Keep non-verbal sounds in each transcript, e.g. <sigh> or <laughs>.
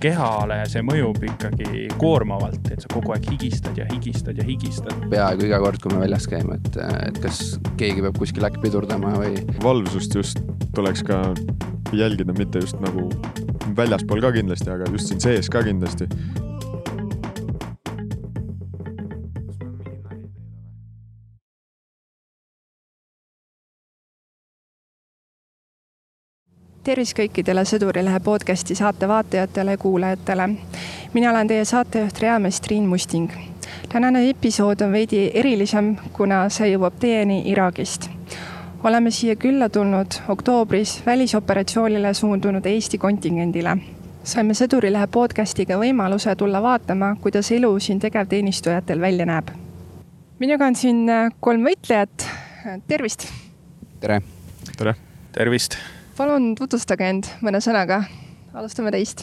kehale see mõjub ikkagi koormavalt, et sa kogu aeg higistad ja higistad ja higistad. peaaegu iga kord, kui me väljas käime, et, et kas keegi peab kuskil äkki pidurdama või. valvsust just tuleks ka jälgida, mitte just nagu väljaspool ka kindlasti, aga just siin sees ka kindlasti tervist kõikidele Sõdurilehe podcasti saate vaatajatele ja kuulajatele. mina olen teie saatejuht, reamees Triin Musting. tänane episood on veidi erilisem, kuna see jõuab teieni Iraagist. oleme siia külla tulnud oktoobris välisoperatsioonile suundunud Eesti kontingendile. saime Sõdurilehe podcastiga võimaluse tulla vaatama, kuidas elu siin tegevteenistujatel välja näeb. minuga on siin kolm võitlejat. tervist. tere. tere. tervist palun tutvustage end mõne sõnaga. alustame teist.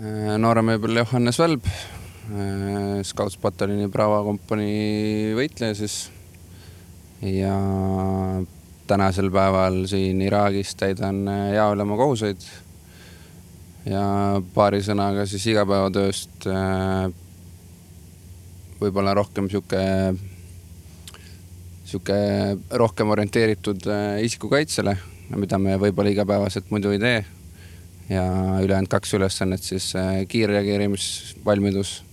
Äh, nooremööbel Johannes Välb, äh, Scouts-pataljoni Brava kompanii võitleja siis. ja tänasel päeval siin Iraagis täidan äh, jaoülema kohuseid. ja paari sõnaga siis igapäevatööst. võib-olla rohkem sihuke sihuke rohkem orienteeritud isikukaitsele mida me võib-olla igapäevaselt muidu ei tee. ja ülejäänud kaks ülesannet siis äh, kiirreageerimisvalmidus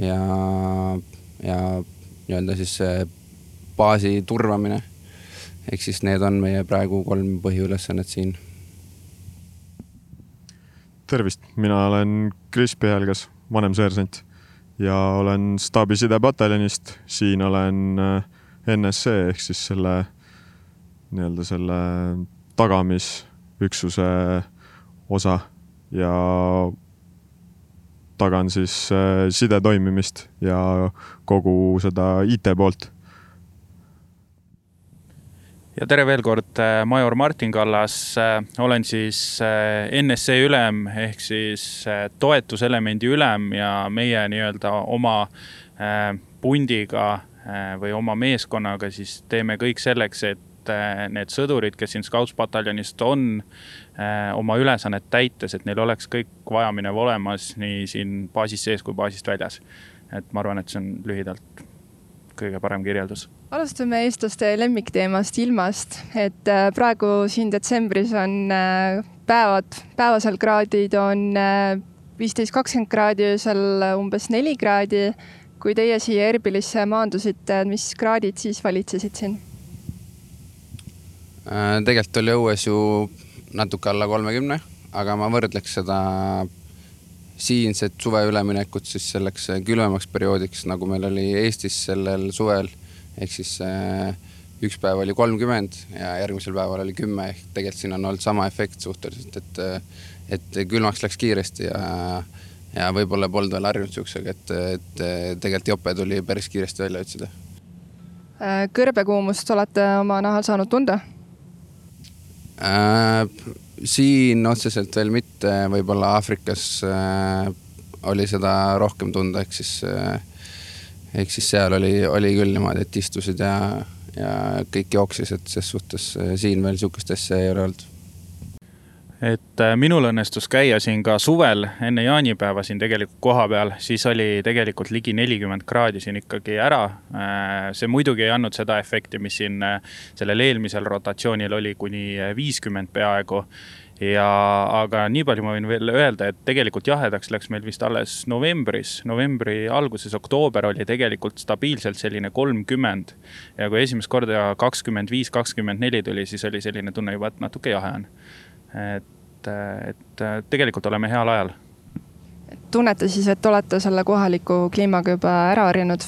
ja, ja nii-öelda siis baasi turvamine. ehk siis need on meie praegu kolm põhiülesannet siin. tervist, mina olen Kris Pihelgas, vanemseersant ja olen staabisidepataljonist, siin olen äh, NSC ehk siis selle nii-öelda selle tagamisüksuse osa ja tagan siis äh, side toimimist ja kogu seda IT poolt. ja tere veel kord, äh, major Martin Kallas, äh, olen siis NSC ülem ehk siis toetuselemendi ülem ja meie nii-öelda oma pundiga või oma meeskonnaga siis teeme kõik selleks, et et äh, need sõdurid, kes siin Scouts-pataljonist on, äh, oma ülesannet täites, et neil oleks kõik vajaminev olemas nii siin baasis sees kui baasist väljas. et ma arvan, et see on lühidalt kõige parem kirjeldus. alustame eestlaste lemmikteemast, ilmast, et äh, praegu siin detsembris on päevad, päevasel kraadid on viisteist, kakskümmend kraadi, öösel umbes neli kraadi. kui teie siia Erbilisse maandusite, mis kraadid siis valitsesid siin? Äh, tegelikult oli õues ju natuke alla kolmekümne, aga ma võrdleks seda siinset suve üleminekut siis selleks külmemaks perioodiks, nagu meil oli Eestis sellel suvel. ehk siis äh, üks päev oli kolmkümmend ja järgmisel päeval oli kümme ehk tegelikult siin on olnud sama efekt suhteliselt, et, et külmaks läks kiiresti ja, ja võib-olla polnud veel harjunud siuksega, et, et tegelikult jope tuli päris kiiresti välja otsida. Äh, kõrbekuumust olete oma nahal saanud tunda? Äh,? siin otseselt veel mitte, võib-olla Aafrikas äh, oli seda rohkem tunda, ehk siis äh,, ehk siis seal oli, oli küll niimoodi, et istusid ja, ja kõik jooksis, et ses suhtes äh, siin veel sihukest asja ei ole olnud et äh, minul õnnestus käia siin ka suvel enne jaanipäeva siin tegelikult kohapeal, siis oli tegelikult ligi nelikümmend kraadi siin ikkagi ära. Äh, see muidugi ei andnud seda efekti, mis siin äh, sellel eelmisel rotatsioonil oli kuni viiskümmend peaaegu ja, aga nii palju ma võin veel öelda, et tegelikult jahedaks läks meil vist alles novembris, novembri alguses, oktoober oli tegelikult stabiilselt selline kolmkümmend. ja kui esimest korda kakskümmend viis, kakskümmend neli tuli, siis oli selline tunne juba, et natuke jahe on et, et tegelikult oleme heal ajal. tunnete siis, et olete selle kohaliku kliimaga juba ära harjunud?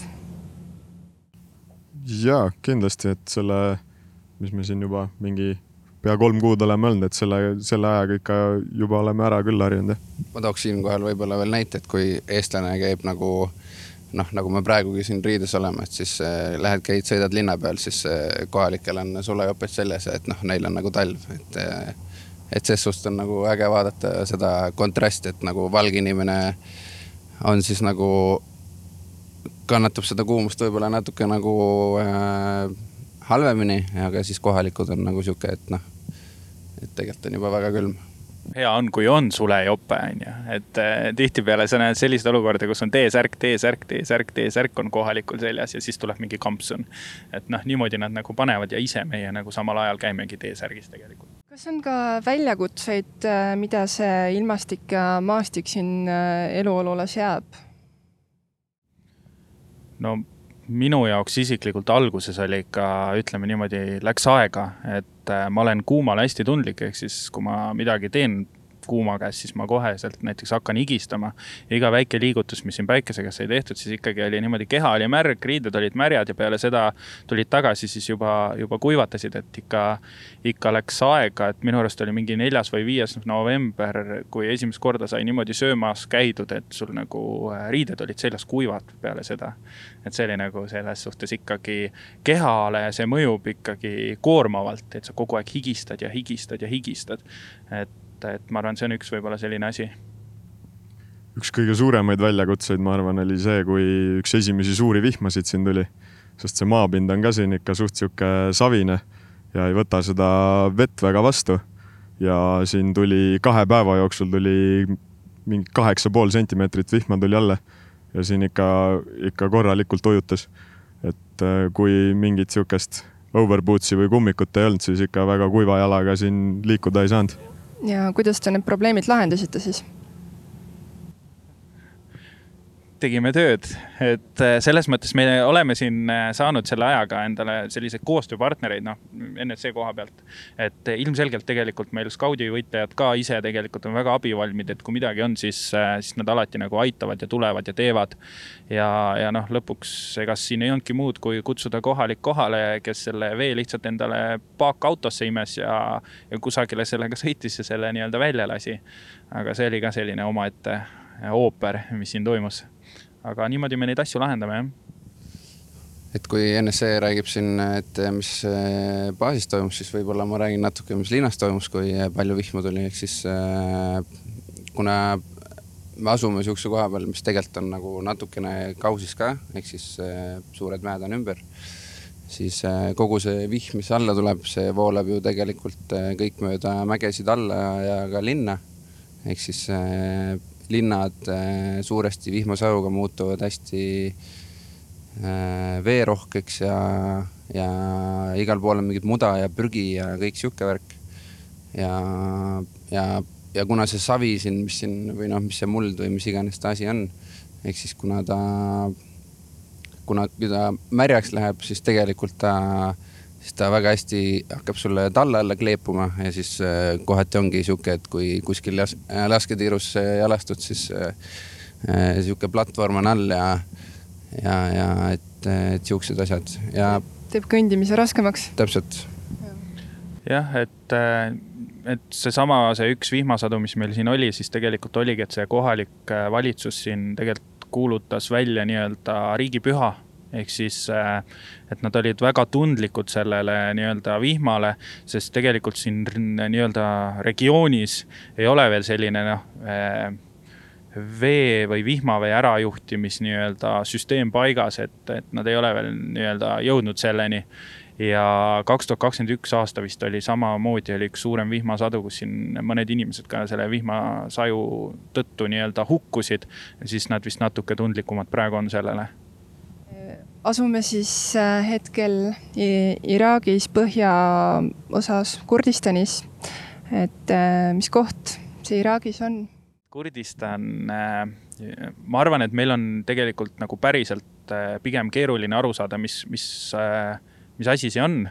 jaa, kindlasti, et selle, mis me siin juba mingi pea kolm kuud oleme olnud, et selle, selle ajaga ikka juba oleme ära küll harjunud, jah. ma tooks siinkohal võib-olla veel näite, et kui eestlane käib nagu noh, nagu me praegugi siin riides oleme, et siis äh, lähed, käid, sõidad linna peal, siis äh, kohalikel on sulejoped seljas ja et noh, neil on nagu talv, et äh, et ses suhtes on nagu äge vaadata seda kontrasti, et nagu valge inimene on siis nagu, kannatab seda kuumust võib-olla natuke nagu äh, halvemini, aga siis kohalikud on nagu sihuke, et noh, et tegelikult on juba väga külm. Hea on, kui on sulejope, on ju, et äh, tihtipeale sa näed selliseid olukordi, kus on T-särk, T-särk, T-särk, T-särk on kohalikul seljas ja siis tuleb mingi kampsun. et noh, niimoodi nad nagu panevad ja ise meie nagu samal ajal käimegi T-särgis tegelikult. kas on ka väljakutseid, äh, mida see ilmastik ja maastik siin äh, eluolule seab? no minu jaoks isiklikult alguses oli ikka, ütleme niimoodi, läks aega, et äh, ma olen kuumale hästi tundlik, ehk siis kui ma midagi teen kuuma käes, siis ma koheselt näiteks hakkan higistama. iga väike liigutus, mis siin päikese käes sai tehtud, siis ikkagi oli niimoodi, keha oli märg, riided olid märjad ja peale seda tulid tagasi, siis juba, juba kuivatasid, et ikka, ikka läks aega, et minu arust oli mingi neljas või viies november, kui esimest korda sai niimoodi söömas käidud, et sul nagu äh, riided olid seljas kuivad peale seda. et see oli nagu selles suhtes ikkagi kehale, see mõjub ikkagi koormavalt, et sa kogu aeg higistad ja higistad ja higistad. et et, et ma arvan, see on üks võib-olla selline asi. üks kõige suuremaid väljakutseid, ma arvan, oli see, kui üks esimesi suuri vihmasid siin tuli. sest see maapind on ka siin ikka suht sihuke savine ja ei võta seda vett väga vastu. ja siin tuli kahe päeva jooksul tuli mingi kaheksa pool sentimeetrit vihma tuli alla ja siin ikka, ikka korralikult ujutas. et äh, kui mingit sihukest overboots'i või kummikut ei olnud, siis ikka väga kuiva jalaga siin liikuda ei saanud ja kuidas te need probleemid lahendasite siis? Tegime tööd, et äh, selles mõttes me oleme siin äh, saanud selle ajaga endale selliseid koostööpartnereid, noh, NSC koha pealt. et äh, ilmselgelt tegelikult meil Skaudi võitlejad ka ise tegelikult on väga abivalmid, et kui midagi on, siis, siis nad alati nagu aitavad ja tulevad ja teevad. ja, ja noh, lõpuks ega siin ei olnudki muud, kui kutsuda kohalik kohale, kes selle vee lihtsalt endale paakautosse imes ja, ja kusagile sellega sõitis ja selle nii-öelda välja lasi. aga see oli ka selline omaette ooper, mis siin toimus aga niimoodi me neid asju lahendame, jah et kui NSC räägib siin, et mis äh, baasis toimus, siis võib-olla ma räägin natuke, mis linnas toimus, kui palju vihma tuli, ehk siis kuna me asume niisuguse koha peal, mis tegelikult on nagu natukene kausis ka, ehk siis suured mäed on ümber, siis kogu see vihm, mis alla tuleb, see voolab ju tegelikult kõik mööda mägesid alla ja ka linna. ehk siis linnad äh, suuresti vihmasajuga muutuvad hästi äh, veerohkeks ja, ja igal pool on mingit muda ja prügi ja kõik sihuke värk. ja, ja, ja kuna see savi siin, mis siin või noh, mis see muld või mis iganes ta asi on, ehk siis kuna ta, kuna ta märjaks läheb, siis tegelikult ta äh, siis ta väga hästi hakkab sulle talla alla kleepuma ja siis äh, kohati ongi sihuke, et kui kuskil jas, äh, lasketiirus jalastud, siis äh, äh, sihuke platvorm on all ja, ja, ja et, et siuksed asjad ja. teeb kõndimise raskemaks. täpselt. jah, et, et seesama, see üks vihmasadu, mis meil siin oli, siis tegelikult oligi, et see kohalik valitsus siin tegelikult kuulutas välja nii-öelda riigipüha ehk siis, äh, et nad olid väga tundlikud sellele nii-öelda vihmale, sest tegelikult siin nii-öelda regioonis ei ole veel selline noh äh, vee või vihmavee ärajuhtimis nii-öelda süsteem paigas, et, et nad ei ole veel nii-öelda jõudnud selleni. ja kaks tuhat kakskümmend üks aasta vist oli samamoodi, oli üks suurem vihmasadu, kus siin mõned inimesed ka selle vihmasaju tõttu nii-öelda hukkusid. siis nad vist natuke tundlikumad praegu on sellele asume siis äh, hetkel Iraagis põhjaosas Kurdistanis. et äh, mis koht see Iraagis on? Kurdistan, äh, ma arvan, et meil on tegelikult nagu päriselt pigem keeruline aru saada, mis, mis, mis asi see on.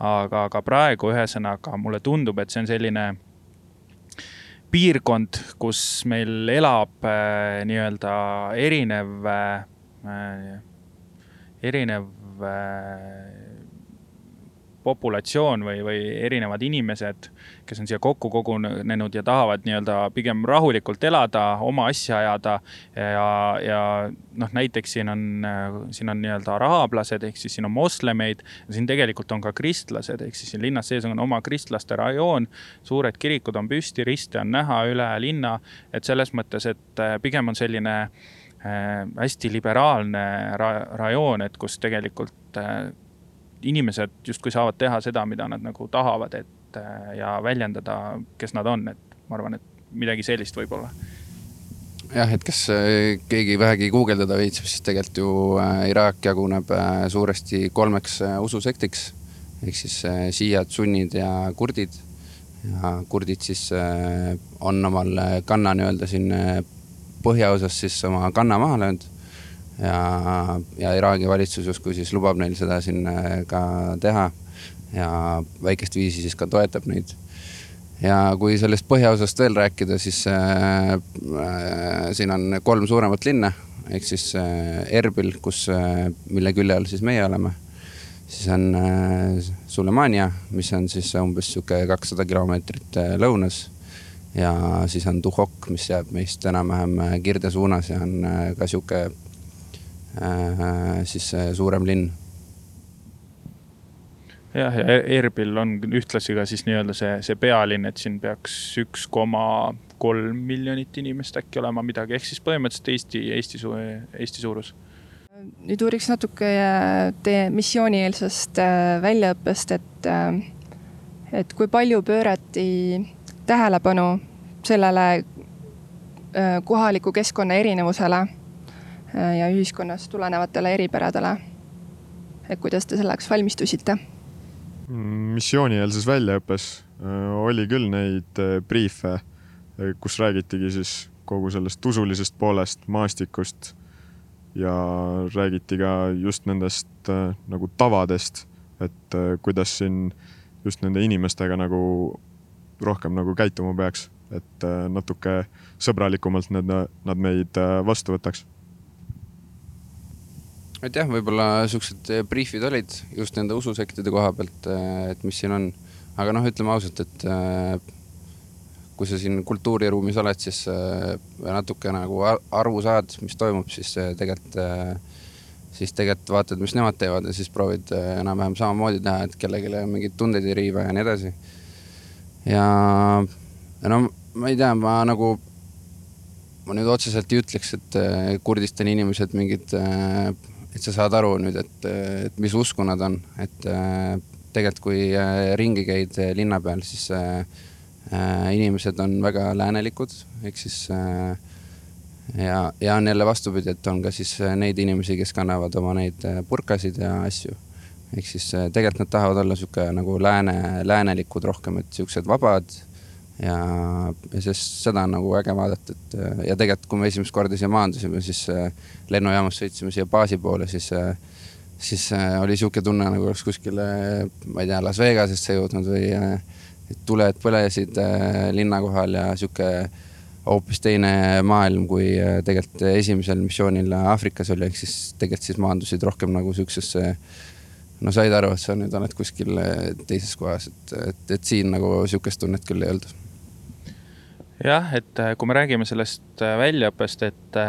aga, aga praegu ühesõnaga mulle tundub, et see on selline piirkond, kus meil elab nii-öelda erinev erinev äh, populatsioon või, või erinevad inimesed, kes on siia kokku kogunenud ja tahavad nii-öelda pigem rahulikult elada, oma asja ajada. ja, ja noh, näiteks siin on, siin on nii-öelda araablased, ehk siis siin on moslemeid. siin tegelikult on ka kristlased, ehk siis siin linnas sees on oma kristlaste rajoon. suured kirikud on püsti, riste on näha üle linna, et selles mõttes, et pigem on selline Äh, hästi liberaalne ra rajoon, et kus tegelikult äh, inimesed justkui saavad teha seda, mida nad nagu tahavad, et äh, ja väljendada, kes nad on, et ma arvan, et midagi sellist võib-olla jah, et äh, keegi vähegi guugeldada viitsib, siis tegelikult ju äh, Iraak jaguneb äh, suuresti kolmeks ususektiks ehk siis siiad, sunnid ja kurdid. ja kurdid siis on omal kanna nii-öelda siin põhjaosas siis oma kanna maha löönud ja, ja Iraagi valitsus justkui siis lubab neil seda siin ka teha ja väikest viisi siis ka toetab neid ja kui sellest põhjaosast veel rääkida, siis äh, äh, siin on kolm suuremat linna ehk siis äh, Erbil, kus äh,, mille külje all siis meie oleme. siis on äh, Sulemania, mis on siis umbes sihuke kakssada kilomeetrit äh, lõunas. Ja siis on Duhok, mis jääb meist enam-vähem äh, Kirde suunas ja on äh, ka sihuke äh, siis äh, suurem linn jah, ja Erbil on ühtlasi ka siis nii-öelda see, see pealinn, et siin peaks üks koma kolm miljonit inimest äkki olema midagi, ehk siis põhimõtteliselt Eesti, Eesti, Eesti suurus. nüüd uuriks natuke äh, teie missioonieelsest äh, väljaõppest, et, äh, et kui palju pöörati tähelepanu sellele kohaliku keskkonna erinevusele ja ühiskonnast tulenevatele eripäradele. et kuidas te selleks valmistusite missioonieelses väljaõppes äh, oli küll neid äh, briife, äh, kus räägitigi siis kogu sellest usulisest poolest, maastikust ja räägiti ka just nendest nagu tavadest, et kuidas siin just nende inimestega nagu rohkem nagu käituma peaks, et natuke sõbralikumalt need, nad meid vastu võtaks et jah, võib-olla siuksed eh, briifid olid just nende ususektide koha pealt, et mis siin on. aga noh, ütleme ausalt, et kui sa siin kultuuriruumis oled, siis natuke nagu aru saad, mis toimub, siis tegelikult, siis tegelikult vaatad, mis nemad teevad ja siis proovid enam-vähem samamoodi teha, et kellelegi mingeid tundeid ei riiva ja nii edasi. Ja, ja no ma ei tea, ma nagu ma nüüd otseselt ei ütleks, et Kurdistani inimesed mingid et sa saad aru nüüd, et, et mis usku nad on, et äh, tegelikult kui äh, ringi käid äh, linna peal, siis inimesed on väga läänelikud, ehk siis ja, ja on jälle vastupidi, et on ka siis neid inimesi, kes kannavad oma neid purkasid ja asju. Ehk siis tegelikult nad tahavad olla sihuke nagu lääne, läänelikud rohkem, et siuksed vabad. Ja, ja sest seda on nagu äge vaadata, et ja tegelikult, kui me esimest korda siia maandusime, siis äh, lennujaamast sõitsime siia baasi poole, siis, äh, siis äh, oli sihuke tunne, nagu oleks kuskile, ma ei tea, Las Vegasesse jõudnud või tuled põlesid linna kohal ja sihuke hoopis teine maailm, kui tegelikult esimesel missioonil Aafrikas oli, ehk siis tegelikult siis maandusid rohkem nagu siuksesse no said aru, et sa nüüd oled kuskil teises kohas, et, et, et siin nagu sihukest tunnet küll ei olnud jah, et äh, kui me räägime sellest äh, väljaõppest, et,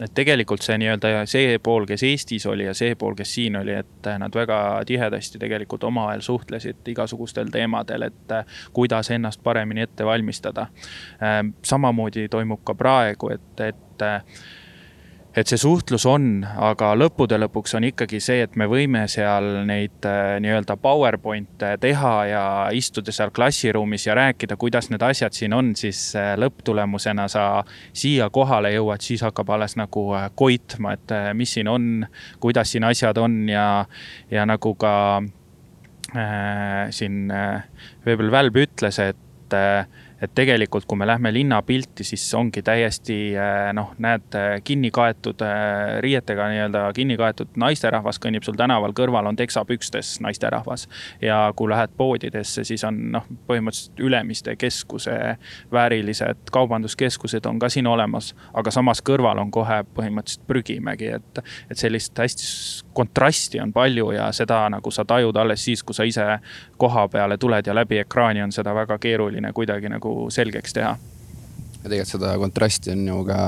et tegelikult see nii-öelda see pool, kes Eestis oli ja see pool, kes siin oli, et nad väga tihedasti tegelikult omavahel suhtlesid igasugustel teemadel, et kuidas ennast paremini ette valmistada. samamoodi toimub ka praegu, et, et et see suhtlus on, aga lõppude lõpuks on ikkagi see, et me võime seal neid äh, nii-öelda PowerPoint'e teha ja istuda seal klassiruumis ja rääkida, kuidas need asjad siin on, siis äh, lõpptulemusena sa siia kohale jõuad, siis hakkab alles nagu äh, koitma, et mis siin on, kuidas siin asjad on ja, ja nagu ka äh, siin äh, Veebel Välb ütles, et äh, et tegelikult, kui me lähme linnapilti, siis ongi täiesti äh, noh, näed äh, kinni kaetud äh, riietega nii-öelda kinni kaetud naisterahvas kõnnib sul tänaval, kõrval on teksapükstes naisterahvas. ja kui lähed poodidesse, siis on noh, põhimõtteliselt Ülemiste keskuse väärilised kaubanduskeskused on ka siin olemas, aga samas kõrval on kohe põhimõtteliselt prügimägi, et, et sellist hästi kontrasti on palju ja seda nagu sa tajud alles siis, kui sa ise koha peale tuled ja läbi ekraani on seda väga keeruline kuidagi nagu nagu selgeks teha ja tegelikult seda kontrasti on ju ka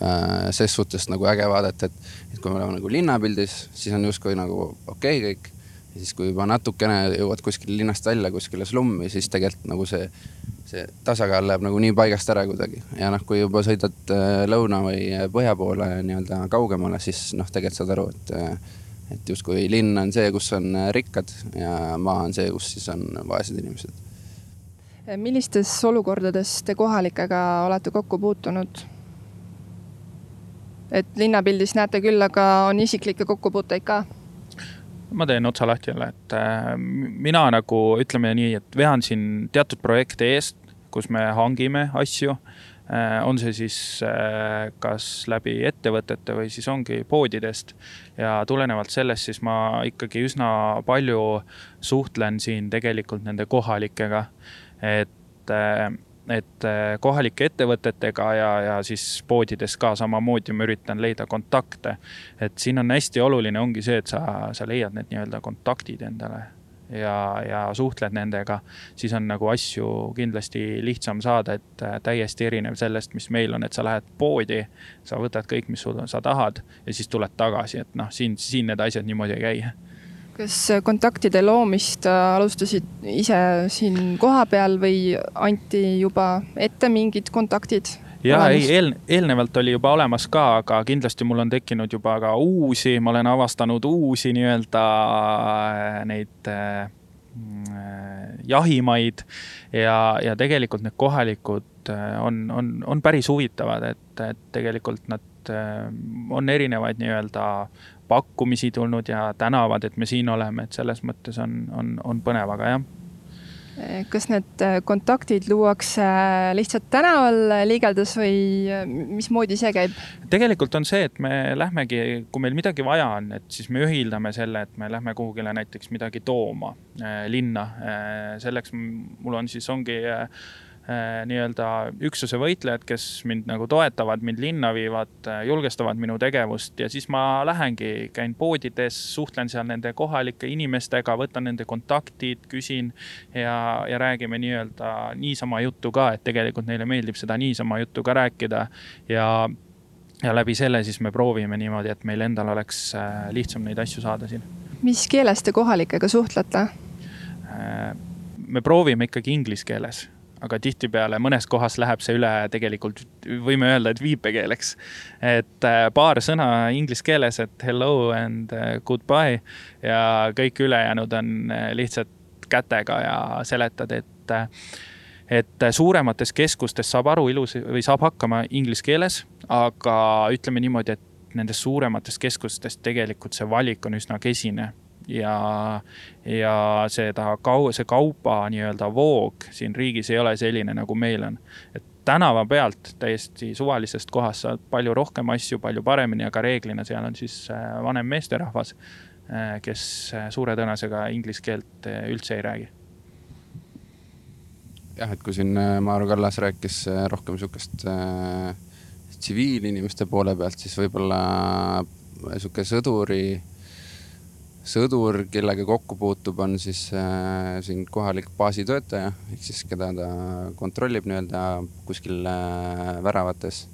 äh, ses suhtes nagu äge vaadata, et, et kui me oleme nagu linnapildis, siis on justkui nagu okei okay, kõik. ja siis, kui juba natukene jõuad kuskile linnast välja, kuskile slummi, siis tegelikult nagu see, see tasakaal läheb nagu nii paigast ära kuidagi. ja noh, kui juba sõidad äh, lõuna või põhja poole nii-öelda kaugemale, siis noh, tegelikult saad aru, et äh, et justkui linn on see, kus on rikkad ja maa on see, kus siis on vaesed inimesed millistes olukordades te kohalikega olete kokku puutunud? et linnapildis näete küll, aga on isiklikke kokkupuuteid ka? ma teen otsa lahti jälle, et äh, mina nagu ütleme nii, et vean siin teatud projekte eest, kus me hangime asju äh,. on see siis äh, kas läbi ettevõtete või siis ongi poodidest. ja tulenevalt sellest siis ma ikkagi üsna palju suhtlen siin tegelikult nende kohalikega, et äh, et äh, kohalike ettevõtetega ja, ja siis poodides ka samamoodi ma üritan leida kontakte. et siin on hästi oluline, ongi see, et sa, sa leiad need nii-öelda kontaktid endale ja, ja suhtled nendega, siis on nagu asju kindlasti lihtsam saada, et äh, täiesti erinev sellest, mis meil on, et sa lähed poodi, sa võtad kõik, mis sul, sa tahad ja siis tuled tagasi, et noh, siin, siin need asjad niimoodi ei käi kas kontaktide loomist äh, alustasid ise siin kohapeal või anti juba ette mingid kontaktid? ja ei, eel, eelnevalt oli juba olemas ka, aga kindlasti mul on tekkinud juba ka uusi, ma olen avastanud uusi nii-öelda äh, neid äh, jahimaid ja, ja tegelikult need kohalikud äh, on, on, on päris huvitavad, et, et tegelikult nad on erinevaid nii-öelda pakkumisi tulnud ja tänavad, et me siin oleme, et selles mõttes on, on, on põnev, aga jah kas need kontaktid luuakse lihtsalt tänaval liigeldes või mismoodi see käib? tegelikult on see, et me lähmegi, kui meil midagi vaja on, et siis me ühildame selle, et me lähme kuhugile näiteks midagi tooma äh, linna äh,. selleks mul on siis, ongi äh, Äh, nii-öelda üksuse võitlejad, kes mind nagu toetavad, mind linna viivad, äh, julgestavad minu tegevust ja siis ma lähengi, käin poodides, suhtlen seal nende kohalike inimestega, võtan nende kontaktid, küsin ja, ja räägime nii-öelda niisama juttu ka, et tegelikult neile meeldib seda niisama juttu ka rääkida ja ja läbi selle siis me proovime niimoodi, et meil endal oleks äh, lihtsam neid asju saada siin. mis keeles te kohalikega suhtlete? me proovime ikkagi inglise keeles aga tihtipeale mõnes kohas läheb see üle tegelikult, võime öelda, et viipekeeleks. et äh, paar sõna inglise keeles, et hello and äh, goodbye ja kõik ülejäänud on äh, lihtsalt kätega ja seletad, et et suuremates keskustes saab aru ilus või saab hakkama inglise keeles, aga ütleme niimoodi, et nendes suuremates keskustes tegelikult see valik on üsna kesine ja, ja seda kau-, see kauba nii-öelda voog siin riigis ei ole selline, nagu meil on. et tänava pealt täiesti suvalisest kohast saad palju rohkem asju, palju paremini, aga reeglina seal on siis äh, vanem meesterahvas, äh, kes äh, suure tõenäosusega inglise keelt üldse ei räägi jah, et kui siin Maaro Kallas rääkis rohkem sihukest tsiviilinimeste äh, poole pealt, siis võib-olla sihuke sõduri sõdur, kellega kokku puutub, on siis äh, siin kohalik baasitöötaja ehk siis keda ta kontrollib nii-öelda kuskil äh, väravates.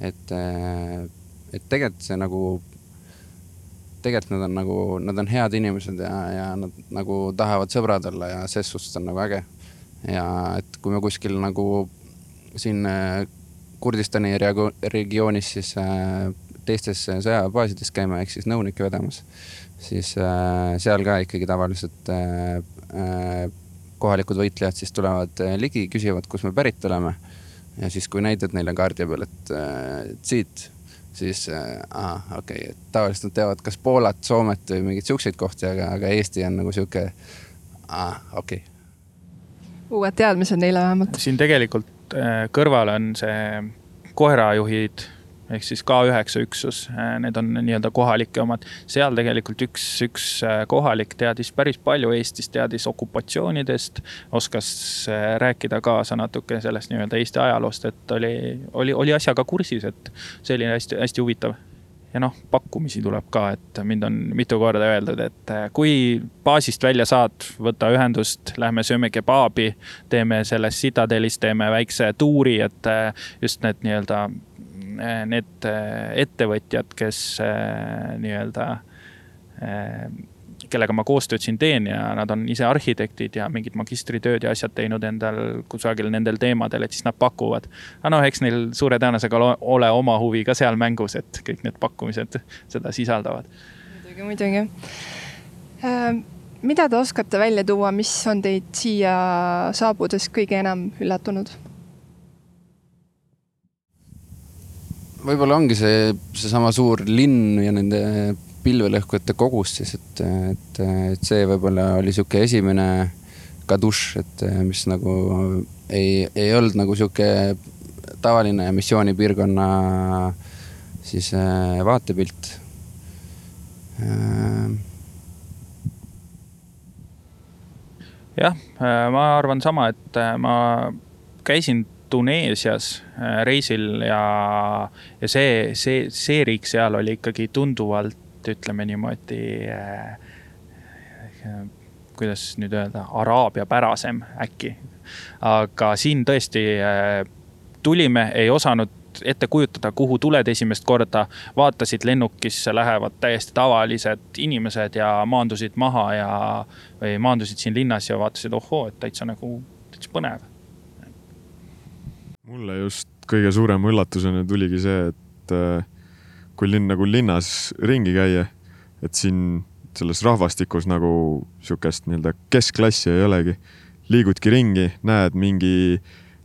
et äh,, et tegelikult see nagu, tegelikult nad on nagu, nad on head inimesed ja, ja nad nagu tahavad sõbrad olla ja ses suhtes on nagu äge. ja et kui me kuskil nagu siin äh, Kurdistani regioonis siis äh, teistes sõjabaasides käime, ehk siis nõunikke vedamas siis äh, seal ka ikkagi tavaliselt äh, äh, kohalikud võitlejad siis tulevad äh, ligi, küsivad, kust me pärit oleme. ja siis, kui näitad neile kaardi peal, et äh, siit, siis äh, aa, okei okay,, et tavaliselt nad teavad kas Poolat, Soomet või mingeid siukseid kohti, aga, aga Eesti on nagu sihuke, aa, okei okay. uued teadmised neile vähemalt. siin tegelikult äh, kõrval on see koerajuhid ehk siis K9 üksus, äh, need on nii-öelda kohalike omad. seal tegelikult üks, üks äh, kohalik teadis päris palju Eestist, teadis okupatsioonidest, oskas äh, rääkida kaasa natuke sellest nii-öelda Eesti ajaloost, et oli, oli, oli asjaga kursis, et see oli hästi, hästi huvitav ja noh, pakkumisi tuleb ka, et mind on mitu korda öeldud, et kui baasist välja saad, võta ühendust, lähme sööme kebaabi, teeme selles Citadelis, teeme väikse tuuri, et just need nii-öelda need eh, ettevõtjad, kes eh, nii-öelda kellega ma koostööd siin teen ja nad on ise arhitektid ja mingid magistritööd ja asjad teinud endal kusagil nendel teemadel, et siis nad pakuvad. aga noh, eks neil suure tõenäosusega ole oma huvi ka seal mängus, et kõik need pakkumised seda sisaldavad. muidugi, muidugi. mida te oskate välja tuua, mis on teid siia saabudes kõige enam üllatunud? Võib-olla ongi see, seesama suur linn ja nende pilvelõhkujate kogus siis, et, et, et see võib-olla oli sihuke esimene kaduš, et mis nagu ei, ei olnud nagu sihuke tavaline missioonipiirkonna siis äh, vaatepilt. Äh. jah, äh, ma arvan sama, et ma käisin Tuneesias reisil ja, ja see, see, see riik seal oli ikkagi tunduvalt, ütleme niimoodi kuidas nüüd öelda, araabia pärasem äkki. aga siin tõesti tulime, ei osanud ette kujutada, kuhu tuled esimest korda. vaatasid lennukisse lähevad täiesti tavalised inimesed ja maandusid maha ja, või maandusid siin linnas ja vaatasid, ohoo, et täitsa nagu, täitsa põnev. Mulle just kõige suurema üllatusena tuligi see, et äh, kui linn nagu linnas ringi käia, et siin selles rahvastikus nagu sihukest nii-öelda keskklassi ei olegi. liigudki ringi, näed mingi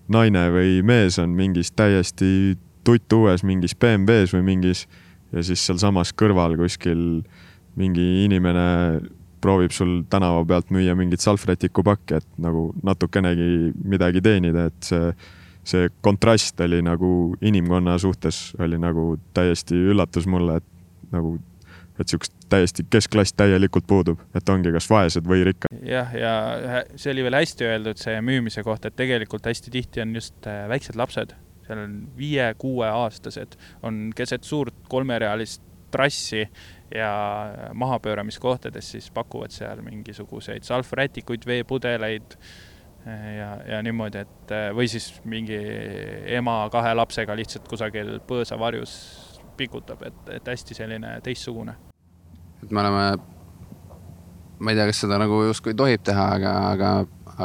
naine või mees on mingis täiesti tuttuues mingis BMW-s või mingis ja siis sealsamas kõrval kuskil mingi inimene proovib sul tänava pealt müüa mingit salvrätikupakki, et nagu natukenegi midagi teenida, et see, see kontrast oli nagu inimkonna suhtes oli nagu täiesti üllatus mulle, et nagu et sihukest täiesti keskklass täielikult puudub, et ongi kas vaesed või rikkad. jah, ja see oli veel hästi öeldud, see müümise kohta, et tegelikult hästi tihti on just äh, väiksed lapsed, seal on viie-kuueaastased, on keset suurt kolmerealist trassi ja mahapööramiskohtades siis pakuvad seal mingisuguseid salvrätikuid, veepudeleid ja, ja niimoodi, et äh, või siis mingi ema kahe lapsega lihtsalt kusagil põõsavarjus pikutab, et, et hästi selline teistsugune. Et me oleme, ma ei tea, kas seda nagu justkui tohib teha, aga, aga,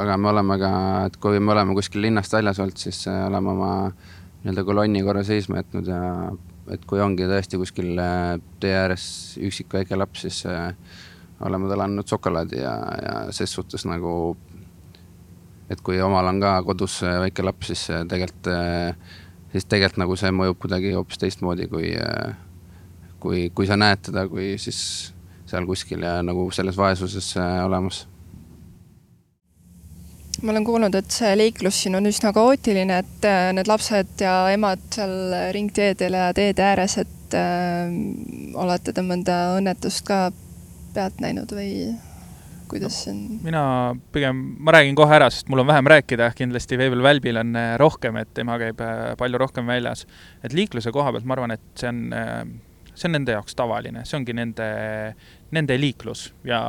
aga me oleme ka, et kui me oleme kuskil linnast väljas olnud, siis äh, oleme oma nii-öelda kolonni korra seisma jätnud ja et kui ongi tõesti kuskil äh, tee ääres üksik väike laps, siis oleme talle andnud šokolaadi ja, ja ses suhtes nagu, et kui omal on ka kodus väike laps, siis tegelikult, siis tegelikult nagu see mõjub kuidagi hoopis teistmoodi, kui kui, kui sa näed teda kui siis seal kuskil ja nagu selles vaesuses äh, olemas. ma olen kuulnud, et see liiklus siin on üsna kaootiline, et äh, need lapsed ja emad seal ringteedel ja teede ääres, et äh, olete te mõnda õnnetust ka pealt näinud või kuidas see on? mina pigem, ma räägin kohe ära, sest mul on vähem rääkida, kindlasti Veebel Välbil on rohkem, et tema käib palju rohkem väljas. et liikluse koha pealt ma arvan, et see on see on nende jaoks tavaline, see ongi nende, nende liiklus ja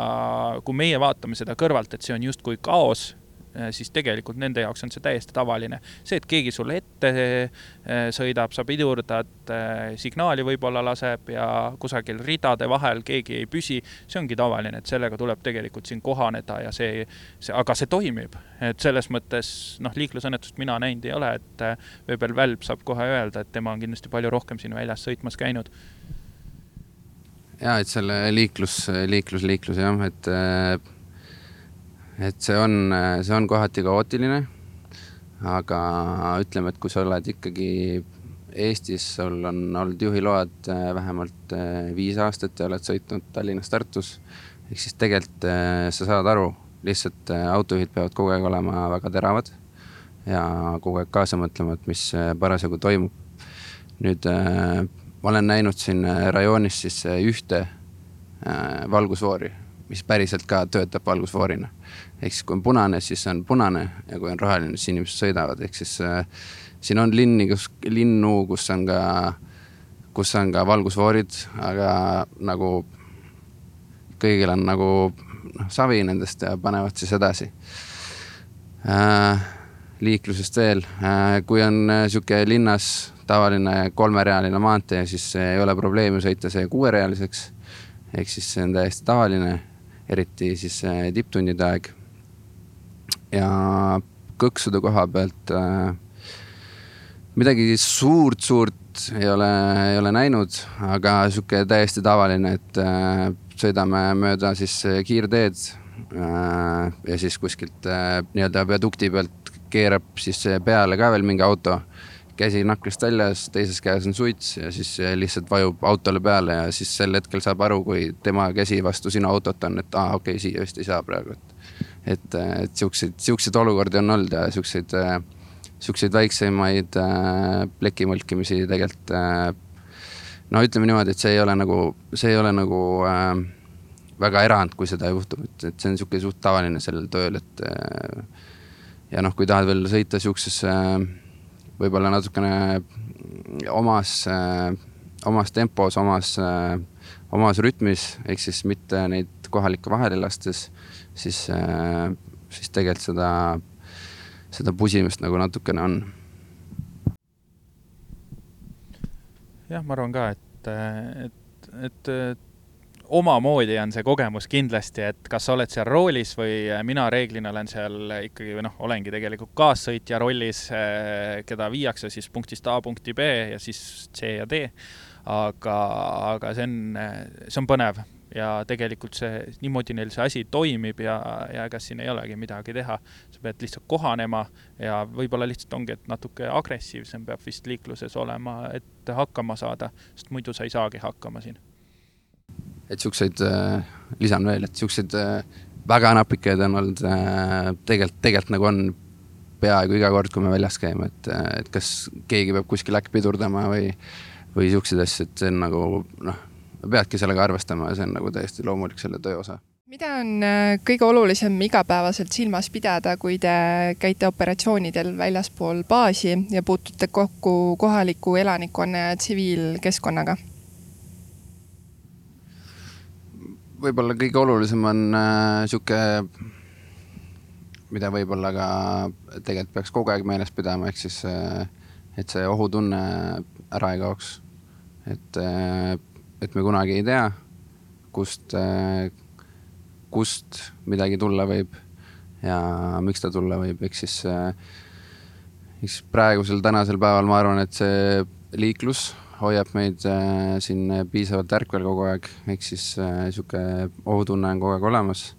kui meie vaatame seda kõrvalt, et see on justkui kaos, siis tegelikult nende jaoks on see täiesti tavaline. see, et keegi sulle ette eh, sõidab, sa pidurdad, eh, signaali võib-olla laseb ja kusagil ridade vahel keegi ei püsi, see ongi tavaline, et sellega tuleb tegelikult siin kohaneda ja see, see, aga see toimib. et selles mõttes noh, liiklusõnnetust mina näinud ei ole, et Veebel Välb saab kohe öelda, et tema on kindlasti palju rohkem siin väljas sõitmas käinud ja et selle liiklus, liiklus, liiklus jah, et, et see on, see on kohati kaootiline. aga ütleme, et kui sa oled ikkagi Eestis, sul on olnud juhiload äh, vähemalt äh, viis aastat ja oled sõitnud Tallinnast Tartus, ehk siis tegelikult äh, sa saad aru, lihtsalt autojuhid peavad kogu aeg olema väga teravad ja kogu aeg kaasa mõtlema, et mis parasjagu toimub. nüüd ma olen näinud siin rajoonis siis ühte valgusfoori, mis päriselt ka töötab valgusfoorina. ehk siis, kui on punane, siis on punane ja kui on roheline, siis inimesed sõidavad, ehk siis äh, siin on linni, kus, linnu, kus on ka, kus on ka valgusfoorid, aga nagu kõigil on nagu noh, savi nendest ja panevad siis edasi äh,. liiklusest veel äh,, kui on sihuke linnas tavaline kolmerealine maantee, siis ei ole probleemi sõita see kuuerealiseks. ehk siis see on täiesti tavaline, eriti siis tipptundide aeg. ja kõksude koha pealt äh, midagi suurt-suurt ei ole, ei ole näinud, aga sihuke täiesti tavaline, et äh, sõidame mööda siis kiirteed ja siis kuskilt nii-öelda viadukti pealt keerab siis peale ka veel mingi auto käsi naklist väljas, teises käes on suits ja siis lihtsalt vajub autole peale ja siis sel hetkel saab aru, kui tema käsi vastu sinu autot on, et aa okei okay,, siia vist ei saa praegu, et. et, et siukseid, siukseid olukordi on olnud ja siukseid, siukseid väiksemaid äh, pleki mõlkimisi tegelikult äh,. no ütleme niimoodi, et see ei ole nagu, see ei ole nagu äh, väga erand, kui seda juhtub, et, et see on sihuke suht tavaline sellel tööl, et ja noh, kui tahad veel sõita siuksesse äh, võib-olla natukene omas, omas tempos, omas, omas rütmis, ehk siis mitte neid kohalikke vahele lastes, siis, siis tegelikult seda, seda pusimist nagu natukene on. jah, ma arvan ka, et, et, et omamoodi on see kogemus kindlasti, et kas sa oled seal roolis või äh, mina reeglina olen seal ikkagi või noh, olengi tegelikult kaassõitja rollis, äh, keda viiakse siis punktist A punkti B ja siis C ja D. aga, aga see on, see on põnev ja tegelikult see, niimoodi neil see asi toimib ja, ja ega siin ei olegi midagi teha. sa pead lihtsalt kohanema ja võib-olla lihtsalt ongi, et natuke agressiivsem peab vist liikluses olema, et hakkama saada, sest muidu sa ei saagi hakkama siin et siukseid äh,, lisan veel, et siukseid äh, väga napikaid on olnud äh, tegelikult, tegelikult nagu on peaaegu iga kord, kui me väljas käime, et, et kas keegi peab kuskil äkki pidurdama või, või siukseid asju, et see on nagu noh, peadki sellega arvestama ja see on nagu täiesti loomulik selle töö osa mida on kõige olulisem igapäevaselt silmas pidada, kui te käite operatsioonidel väljaspool baasi ja puutute kokku kohaliku elanikkonna ja tsiviilkeskkonnaga? Võib-olla kõige olulisem on äh, sihuke, mida võib-olla ka tegelikult peaks kogu aeg meeles pidama, ehk siis äh,, et see ohutunne ära ei kaoks. et äh,, et me kunagi ei tea, kust kust midagi tulla võib ja miks ta tulla võib, ehk siis eks praegusel tänasel päeval ma arvan, et see liiklus hoiab meid äh, siin piisavalt ärkvel kogu aeg, ehk siis äh, sihuke ohutunne on kogu aeg olemas.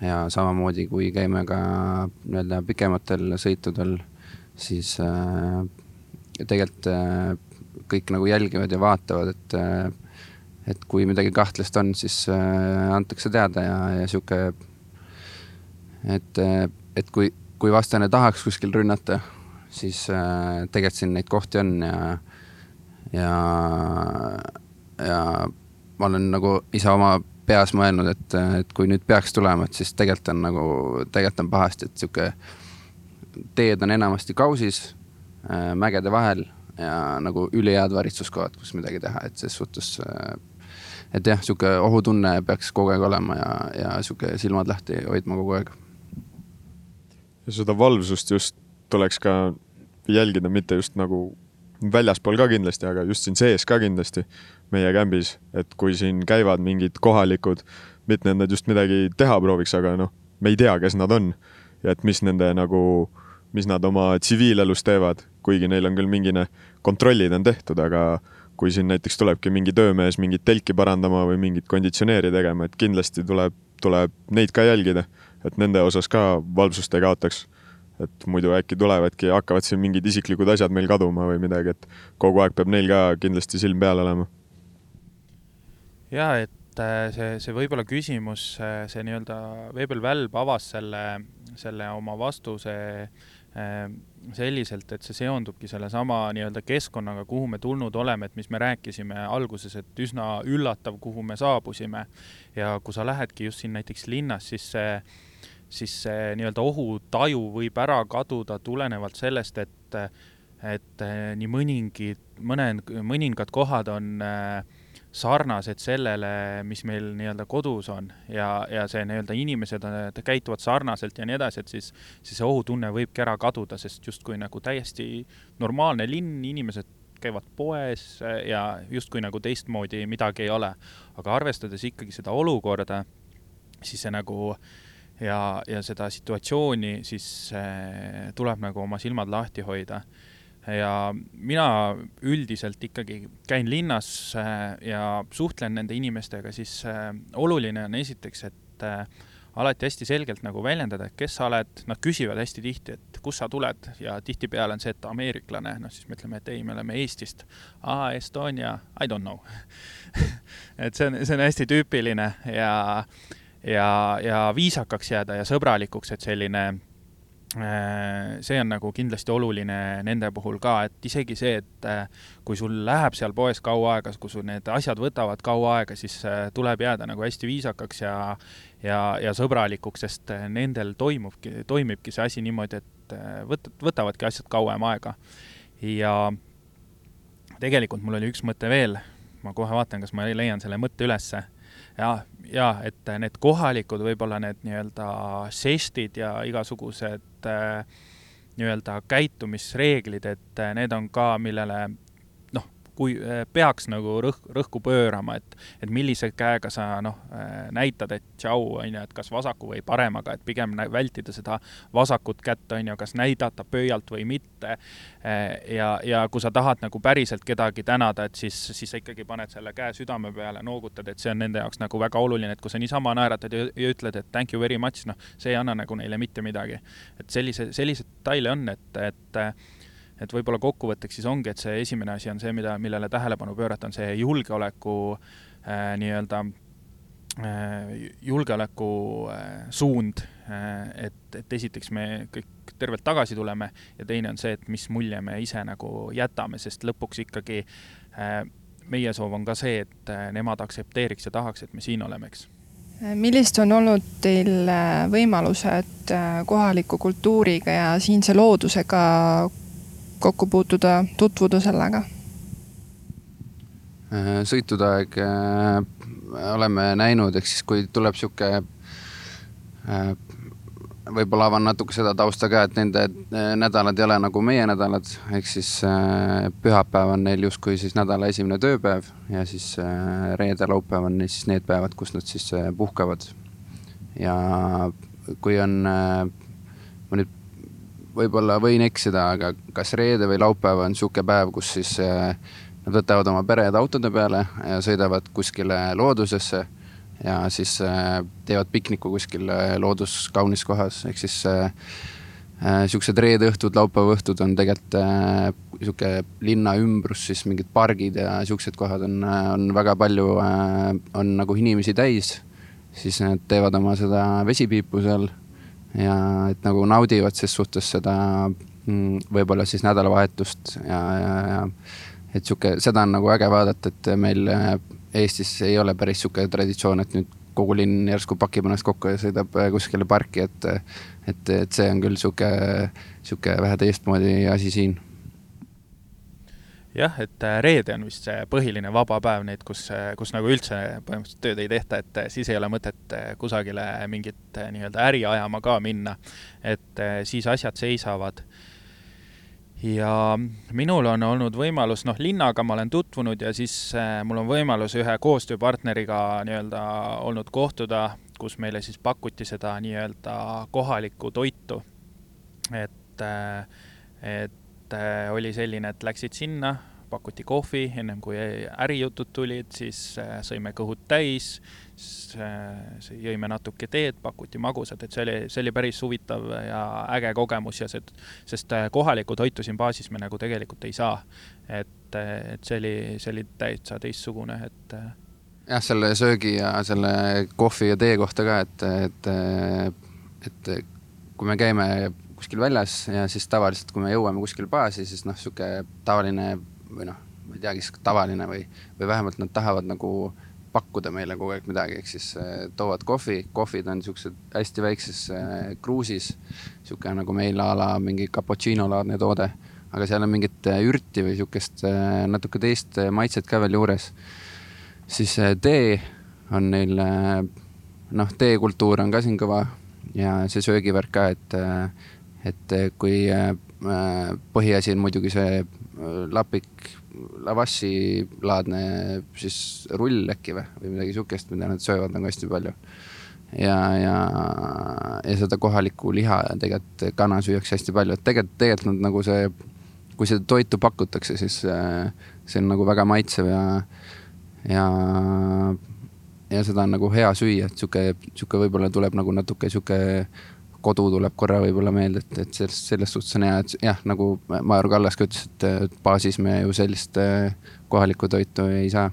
ja samamoodi, kui käime ka nii-öelda pikematel sõitudel, siis äh, tegelikult kõik nagu jälgivad ja vaatavad, et et kui midagi kahtlast on, siis antakse teada ja, ja sihuke, et, et kui, kui vastane tahaks kuskil rünnata, siis tegelikult siin neid kohti on ja ja, ja ma olen nagu ise oma peas mõelnud, et, et kui nüüd peaks tulema, et siis tegelikult on nagu, tegelikult on pahasti, et sihuke teed on enamasti kausis äh, mägede vahel ja nagu ülihead varitsuskohad, kus midagi teha, et ses suhtes äh, et jah, sihuke ohutunne peaks kogu aeg olema ja, ja sihuke silmad lahti hoidma kogu aeg. ja seda valvsust just tuleks ka jälgida, mitte just nagu väljaspool ka kindlasti, aga just siin sees ka kindlasti meie kämbis, et kui siin käivad mingid kohalikud, mitte et nad just midagi teha prooviks, aga noh, me ei tea, kes nad on ja et mis nende nagu, mis nad oma tsiviilelus teevad, kuigi neil on küll mingine kontrollid on tehtud, aga kui siin näiteks tulebki mingi töömees mingit telki parandama või mingit konditsioneeri tegema, et kindlasti tuleb, tuleb neid ka jälgida, et nende osas ka valvsust ei kaotaks et muidu äkki tulevadki, hakkavad siin mingid isiklikud asjad meil kaduma või midagi, et kogu aeg peab neil ka kindlasti silm peal olema. ja et äh, see, see võib-olla küsimus, äh, see nii-öelda Veebel Välb avas selle, selle oma vastuse äh, selliselt, et see seondubki sellesama nii-öelda keskkonnaga, kuhu me tulnud oleme, et mis me rääkisime alguses, et üsna üllatav, kuhu me saabusime. ja kui sa lähedki just siin näiteks linnas, siis see siis see nii-öelda ohutaju võib ära kaduda tulenevalt sellest, et, et eh, nii mõningi, mõned, mõningad kohad on eh, sarnased sellele, mis meil nii-öelda kodus on ja, ja see nii-öelda inimesed eh, käituvad sarnaselt ja nii edasi, et siis, siis see ohutunne võibki ära kaduda, sest justkui nagu täiesti normaalne linn, inimesed käivad poes ja justkui nagu teistmoodi midagi ei ole. aga arvestades ikkagi seda olukorda, siis see nagu äh, ja, ja seda situatsiooni siis äh, tuleb nagu oma silmad lahti hoida. ja mina üldiselt ikkagi käin linnas äh, ja suhtlen nende inimestega, siis äh, oluline on esiteks, et äh, alati hästi selgelt nagu väljendada, et kes sa oled, nad küsivad hästi tihti, et kust sa tuled ja tihtipeale on see, et ameeriklane, noh siis me ütleme, et ei, me oleme Eestist. aa, Estonia, I don't know <laughs> et see on, see on hästi tüüpiline ja, ja, ja viisakaks jääda ja sõbralikuks, et selline Äh, see on nagu kindlasti oluline nende puhul ka, et isegi see, et äh, kui sul läheb seal poes kaua aega, kui sul need asjad võtavad kaua aega, siis äh, tuleb jääda nagu hästi viisakaks ja ja, ja sõbralikuks, sest nendel toimubki, toimibki see asi niimoodi, et võt-, võtavadki asjad kauem aega. ja tegelikult mul oli üks mõte veel, ma kohe vaatan, kas ma leian selle mõtte ülesse ja, ja et need kohalikud võib-olla need nii-öelda žestid ja igasugused äh, nii-öelda käitumisreeglid, et need on ka, millele kui äh, peaks nagu rõh-, rõhku pöörama, et, et millise käega sa noh, äh, näitad, et tšau, on ju, et kas vasaku või paremaga, et pigem vältida seda vasakut kätt, on ju, kas näidata pöialt või mitte. Äh, ja, ja kui sa tahad nagu päriselt kedagi tänada, et siis, siis sa ikkagi paned selle käe südame peale, noogutad, et see on nende jaoks nagu väga oluline, et kui sa niisama naeratad ja, ja ütled, et thank you very much, noh, see ei anna nagu neile mitte midagi. et sellise, selliseid detaile on, et, et et võib-olla kokkuvõtteks siis ongi, et see esimene asi on see, mida, millele tähelepanu pöörata, on see julgeoleku äh, nii-öelda äh, julgeoleku äh, suund. Äh,, et, et esiteks me kõik tervelt tagasi tuleme ja teine on see, et mis mulje me ise nagu jätame, sest lõpuks ikkagi äh, meie soov on ka see, et äh, nemad aktsepteeriks ja tahaks, et me siin oleme, eks millised on olnud teil äh, võimalused äh, kohaliku kultuuriga ja siinse loodusega kokku puutuda, tutvuda sellega? Äh, sõitude aeg äh, oleme näinud, ehk siis kui tuleb sihuke äh, võib-olla avan natuke seda tausta ka, et nende nädalad ei ole nagu meie nädalad, ehk siis pühapäev on neil justkui siis nädala esimene tööpäev ja siis reede, laupäev on siis need päevad, kus nad siis puhkavad. ja kui on, ma nüüd võib-olla võin eksida, aga kas reede või laupäev on sihuke päev, kus siis eh, nad võtavad oma pered autode peale ja sõidavad kuskile loodusesse ja siis eh, teevad pikniku kuskil eh, looduskaunis kohas, ehk siis siuksed reede õhtud, laupäeva õhtud on tegelikult sihuke linna ümbrus, siis mingid pargid ja siuksed kohad on, on väga palju, on nagu inimesi täis. siis nad teevad oma seda vesipiipu seal ja et nagu naudivad ses suhtes seda mm, võib-olla siis nädalavahetust ja, ja, ja et sihuke, seda on nagu äge vaadata, et meil äh, Eestis ei ole päris sihuke traditsioon, et nüüd kogu linn järsku pakib ennast kokku ja sõidab äh, kuskile parki, et, et, et see on küll sihuke, sihuke vähe teistmoodi asi siin jah, et äh, reede on vist see põhiline vaba päev neid, kus, äh, kus nagu üldse põhimõtteliselt tööd ei tehta, et äh, siis ei ole mõtet kusagile mingit nii-öelda äri ajama ka minna. et siis asjad seisavad. ja minul on olnud võimalus, noh, linnaga ma olen tutvunud ja siis mul on võimalus ühe koostööpartneriga nii-öelda olnud kohtuda, kus meile siis pakuti seda nii-öelda kohalikku toitu. et, et et oli selline, et läksid sinna, pakuti kohvi, ennem kui ärijutud tulid, siis äh, sõime kõhud täis, siis äh, jõime natuke teed, pakuti magusat, et see oli, see oli päris huvitav ja äge kogemus ja see, sest äh, kohalikku toitu siin baasis me nagu tegelikult ei saa. et, et see oli, see oli täitsa teistsugune, et jah, selle söögi ja selle kohvi ja tee kohta ka, et, et, et kui me käime kuskil väljas ja siis tavaliselt, kui me jõuame kuskile baasi, siis noh, sihuke tavaline või noh, ma ei teagi, kas tavaline või, või vähemalt nad tahavad nagu pakkuda meile kogu aeg midagi, ehk siis äh, toovad kohvi, kohvid on siuksed hästi väikses äh, kruusis. sihuke nagu meil a la mingi cappuccino laadne toode, aga seal on mingit äh, ürti või sihukest äh, natuke teist maitset ka veel juures. siis tee on neil noh, teekultuur on ka siin kõva ja see söögivärk ka, et et eh, kui eh, eh, põhiasi on muidugi see lapik, lavassi laadne siis rull äkki või, või midagi sihukest, mida nad söövad nagu hästi palju. ja, ja, ja seda kohalikku liha tegelikult kana süüakse hästi palju, et tegelikult, tegelikult nad nagu see, kui seda toitu pakutakse, siis see on nagu väga maitsev ja, ja ja seda on nagu hea süüa, et sihuke, sihuke võib-olla tuleb nagu natuke sihuke kodu tuleb korra võib-olla meelde, et, et selles, selles suhtes on hea, et jah, nagu Major Kallas ka ütles, et baasis me ju sellist äh, kohalikku toitu ei saa.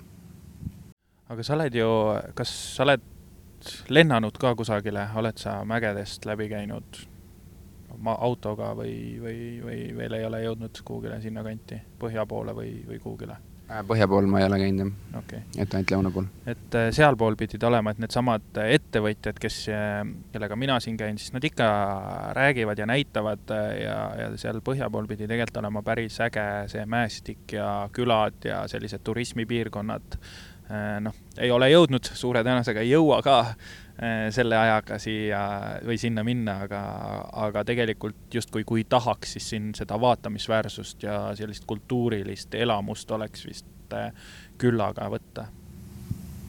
aga sa oled ju, kas sa oled lennanud ka kusagile, oled sa mägedest läbi käinud ma autoga või, või, või veel ei ole jõudnud kuhugile sinnakanti, põhja poole või, või kuhugile? Äh, põhja pool ma ei ole käinud jah okay., et ainult lõuna pool. et äh, sealpool pidid olema, et needsamad ettevõtjad, kes, äh, kellega mina siin käin, siis nad ikka räägivad ja näitavad ja, ja seal põhja pool pidi tegelikult olema päris äge see mäestik ja külad ja sellised turismipiirkonnad. noh, ei ole jõudnud, suure tõenäosusega ei jõua ka selle ajaga siia või sinna minna, aga, aga tegelikult justkui kui tahaks, siis siin seda vaatamisväärsust ja sellist kultuurilist elamust oleks vist küllaga võtta.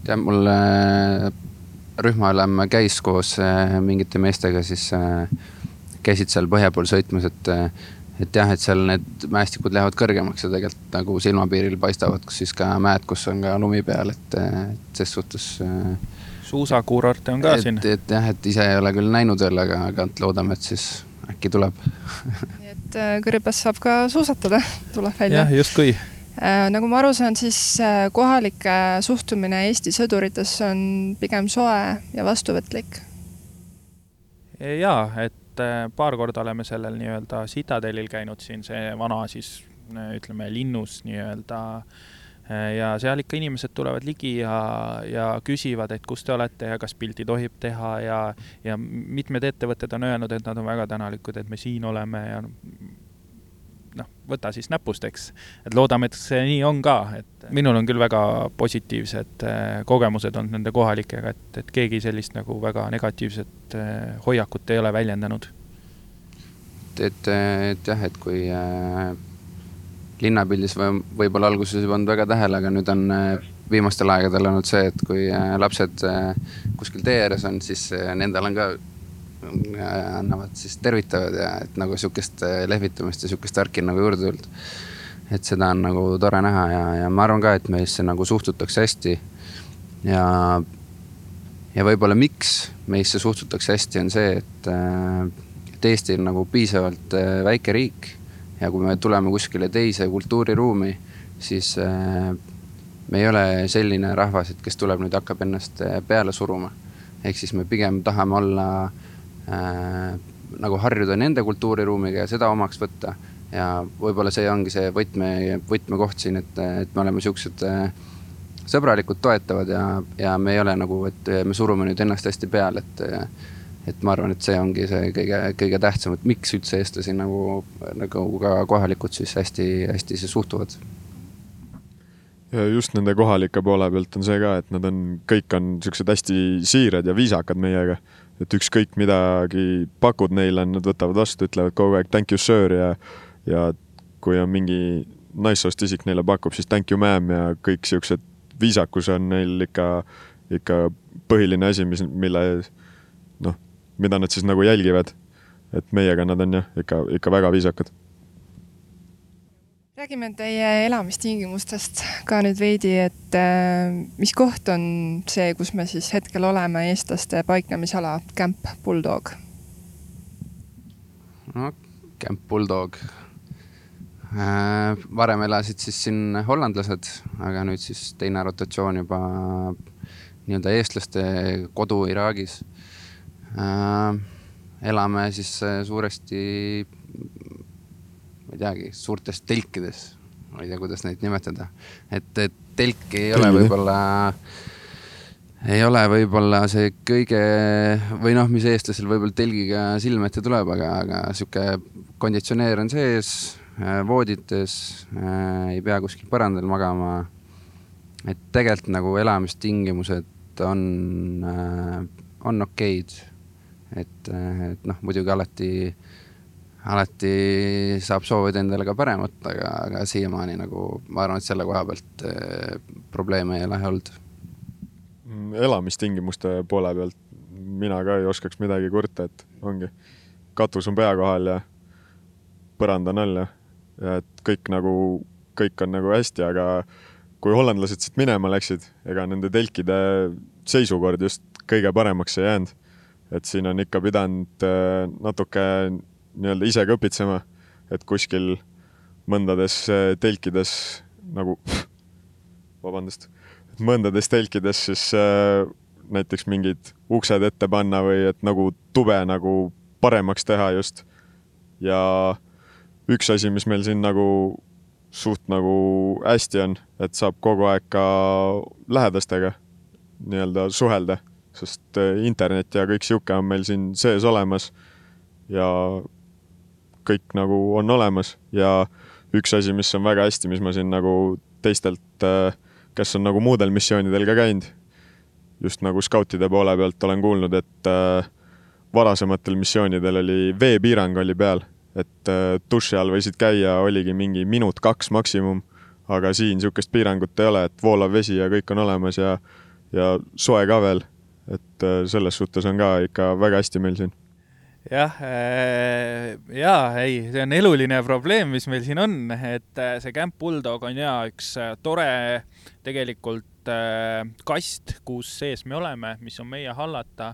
jah, mul äh, rühmaülem käis koos mingite meestega, siis käisid seal põhja pool sõitmas, et et jah, et seal need mäestikud lähevad kõrgemaks ja tegelikult nagu silmapiiril paistavad, kus siis ka mäed, kus on ka lumi peal, et, et ses suhtes äh, suusakuurorte on ka et, siin. et jah, et ise ei ole küll näinud veel, aga, aga loodame, et siis äkki tuleb nii et äh, Kõrbes saab ka suusatada, tuleb välja. jah, justkui äh, nagu ma aru saan, siis äh, kohalike suhtumine Eesti sõduritesse on pigem soe ja vastuvõtlik. jaa, et paar korda oleme sellel nii-öelda Citadelil käinud siin, see vana siis ütleme linnus nii-öelda Äh, ja seal ikka inimesed tulevad ligi ja, ja küsivad, et kus te olete ja kas pildi tohib teha ja, ja mitmed ettevõtted on öelnud, et nad on väga tänulikud, et me siin oleme ja noh, võta siis näpust, eks. et loodame, et see nii on ka, et minul on küll väga positiivsed äh, kogemused olnud nende kohalikega, et, et keegi sellist nagu väga negatiivset äh, hoiakut ei ole väljendanud. et, et jah, et kui äh linnapildis või võib-olla alguses ei pannud väga tähele, aga nüüd on äh, viimastel aegadel olnud see, et kui äh, lapsed äh, kuskil tee ääres on, siis nendel on ka, annavad siis tervitavad ja et nagu sihukest lehvitamist ja sihukest värki on nagu juurde tulnud. et seda on nagu tore näha ja, ja ma arvan ka, et meisse nagu suhtutakse hästi. ja, ja võib-olla miks meisse suhtutakse hästi, on see, et, et Eesti on nagu piisavalt väike riik ja kui me tuleme kuskile teise kultuuriruumi, siis äh, me ei ole selline rahvas, et kes tuleb nüüd hakkab ennast äh, peale suruma. ehk siis me pigem tahame olla äh, nagu harjuda nende kultuuriruumiga ja seda omaks võtta. ja võib-olla see ongi see võtme, võtmekoht siin, et, et me oleme siuksed äh, sõbralikud, toetavad ja, ja me ei ole nagu, et me surume nüüd ennast hästi peale, et et ma arvan, et see ongi see kõige, kõige tähtsam, et miks üldse eestlasi nagu, nagu ka kohalikud siis hästi-hästi suhtuvad. ja just nende kohalike poole pealt on see ka, et nad on, kõik on siuksed hästi siirad ja viisakad meiega. et ükskõik midagi pakud neile, nad võtavad vastu, ütlevad kogu aeg thank you sir ja, ja kui on mingi naissoost isik neile pakub, siis thank you ma'am ja kõik siuksed, viisakus on neil ikka, ikka põhiline asi, mis, mille mida nad siis nagu jälgivad. et meiega nad on jah, ikka, ikka väga viisakad. räägime teie elamistingimustest ka nüüd veidi, et äh, mis koht on see, kus me siis hetkel oleme, eestlaste paiknemisala Camp Bulldog? no Camp Bulldog äh,. varem elasid siis siin hollandlased, aga nüüd siis teine rotatsioon juba nii-öelda eestlaste kodu Iraagis äh,. Elame siis äh, suuresti, ma ei teagi, suurtes telkides, ma ei tea, kuidas neid nimetada, et, et telk ei ole võib-olla ei ole võib-olla see kõige või noh, mis eestlasel võib-olla telgiga silme ette tuleb, aga, aga sihuke konditsioneer on sees, äh, voodites äh,, ei pea kuskil põrandal magama. et tegelikult nagu elamistingimused on äh,, on okeid et, et noh, muidugi alati, alati saab soovida endale ka paremat, aga, aga siiamaani nagu ma arvan, et selle koha pealt eh, probleeme ei ole olnud. Elamistingimuste poole pealt mina ka ei oskaks midagi kurta, et ongi, katus on pea kohal ja põrand on all ja, ja et kõik nagu, kõik on nagu hästi, aga kui hollandlased siit minema läksid, ega nende telkide seisukord just kõige paremaks ei jäänud. Et siin on ikka pidanud äh, natuke nii-öelda ise kõpitsema, et kuskil mõndades äh, telkides nagu, vabandust, mõndades telkides siis äh, näiteks mingid uksed ette panna või et nagu tube nagu paremaks teha just. ja üks asi, mis meil siin nagu suht nagu hästi on, et saab kogu aeg ka lähedastega nii-öelda suhelda, sest äh, internet ja kõik sihuke on meil siin sees olemas. ja kõik nagu on olemas ja üks asi, mis on väga hästi, mis ma siin nagu teistelt, äh, kes on nagu muudel missioonidel ka käinud, just nagu skautide poole pealt olen kuulnud, et äh, varasematel missioonidel oli veepiirang oli peal, et duši all võisid käia, oligi mingi minut-kaks maksimum, aga siin niisugust piirangut ei ole, et voolav vesi ja kõik on olemas ja ja soe ka veel. Et äh, selles suhtes on ka ikka väga hästi meil siin jah, äh, jaa, ei, see on eluline probleem, mis meil siin on, et äh, see Camp Bulldog on jaa üks tore tegelikult kast, kus sees me oleme, mis on meie hallata.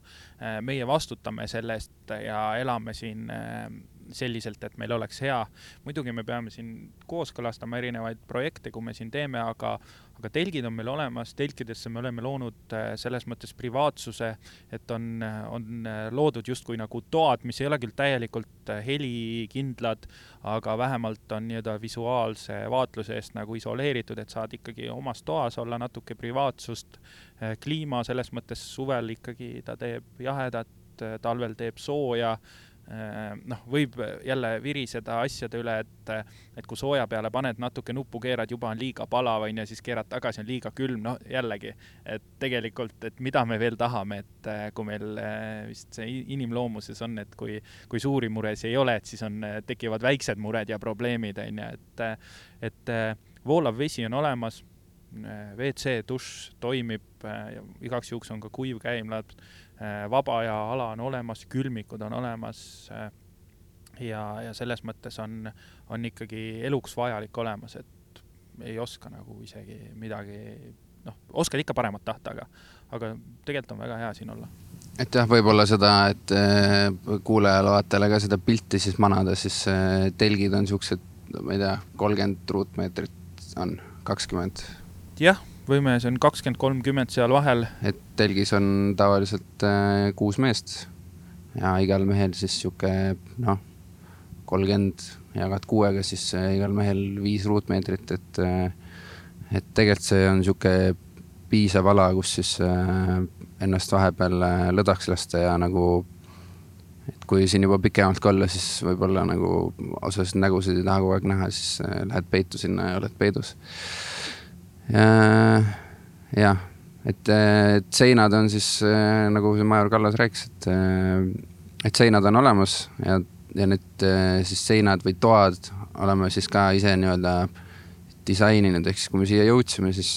meie vastutame selle eest ja elame siin selliselt, et meil oleks hea. muidugi me peame siin kooskõlastama erinevaid projekte, kui me siin teeme, aga, aga telgid on meil olemas, telkidesse me oleme loonud äh, selles mõttes privaatsuse, et on, on äh, loodud justkui nagu toad, mis ei ole küll täielikult äh, helikindlad, aga vähemalt on nii-öelda visuaalse vaatluse eest nagu isoleeritud, et saad ikkagi omas toas olla, natuke privaatsust. kliima selles mõttes suvel ikkagi ta teeb jahedat, talvel teeb sooja noh, võib jälle viriseda asjade üle, et, et kui sooja peale paned, natuke nuppu keerad, juba on liiga palav, onju, siis keerad tagasi, on liiga külm, no jällegi, et tegelikult, et mida me veel tahame, et äh, kui meil äh, vist see inimloomuses on, et kui, kui suuri muresid ei ole, et siis on, tekivad väiksed mured ja probleemid, onju, et, et voolav vesi on olemas, WC, dušš toimib, igaks juhuks on ka kuiv käimlad Äh, vaba aja ala on olemas, külmikud on olemas. Äh, ja, ja selles mõttes on, on ikkagi eluks vajalik olemas, et ei oska nagu isegi midagi, noh, oskad ikka paremat tahta, aga, aga tegelikult on väga hea siin olla et jah, võib-olla seda, et äh, kuulajale-vaatajale ka seda pilti siis manada, siis telgid on siuksed, ma ei tea, kolmkümmend ruutmeetrit on, kakskümmend. jah võime, see on kakskümmend, kolmkümmend seal vahel. et telgis on tavaliselt äh, kuus meest ja igal mehel siis sihuke noh, kolmkümmend jagad kuuega, siis äh, igal mehel viis ruutmeetrit, et äh, et tegelikult see on sihuke piisav ala, kus siis ennast vahepeal lõdvaks lasta ja nagu et kui siin juba pikemalt ka olla, siis võib-olla nagu osasid nägusid ei taha kogu aeg näha, siis äh, lähed peitu sinna ja oled peidus jah, et, et seinad on siis äh, nagu see major Kallas rääkis, et, äh, et seinad on olemas ja, ja need äh, siis seinad või toad oleme siis ka ise nii-öelda disaininud, ehk siis kui me siia jõudsime, siis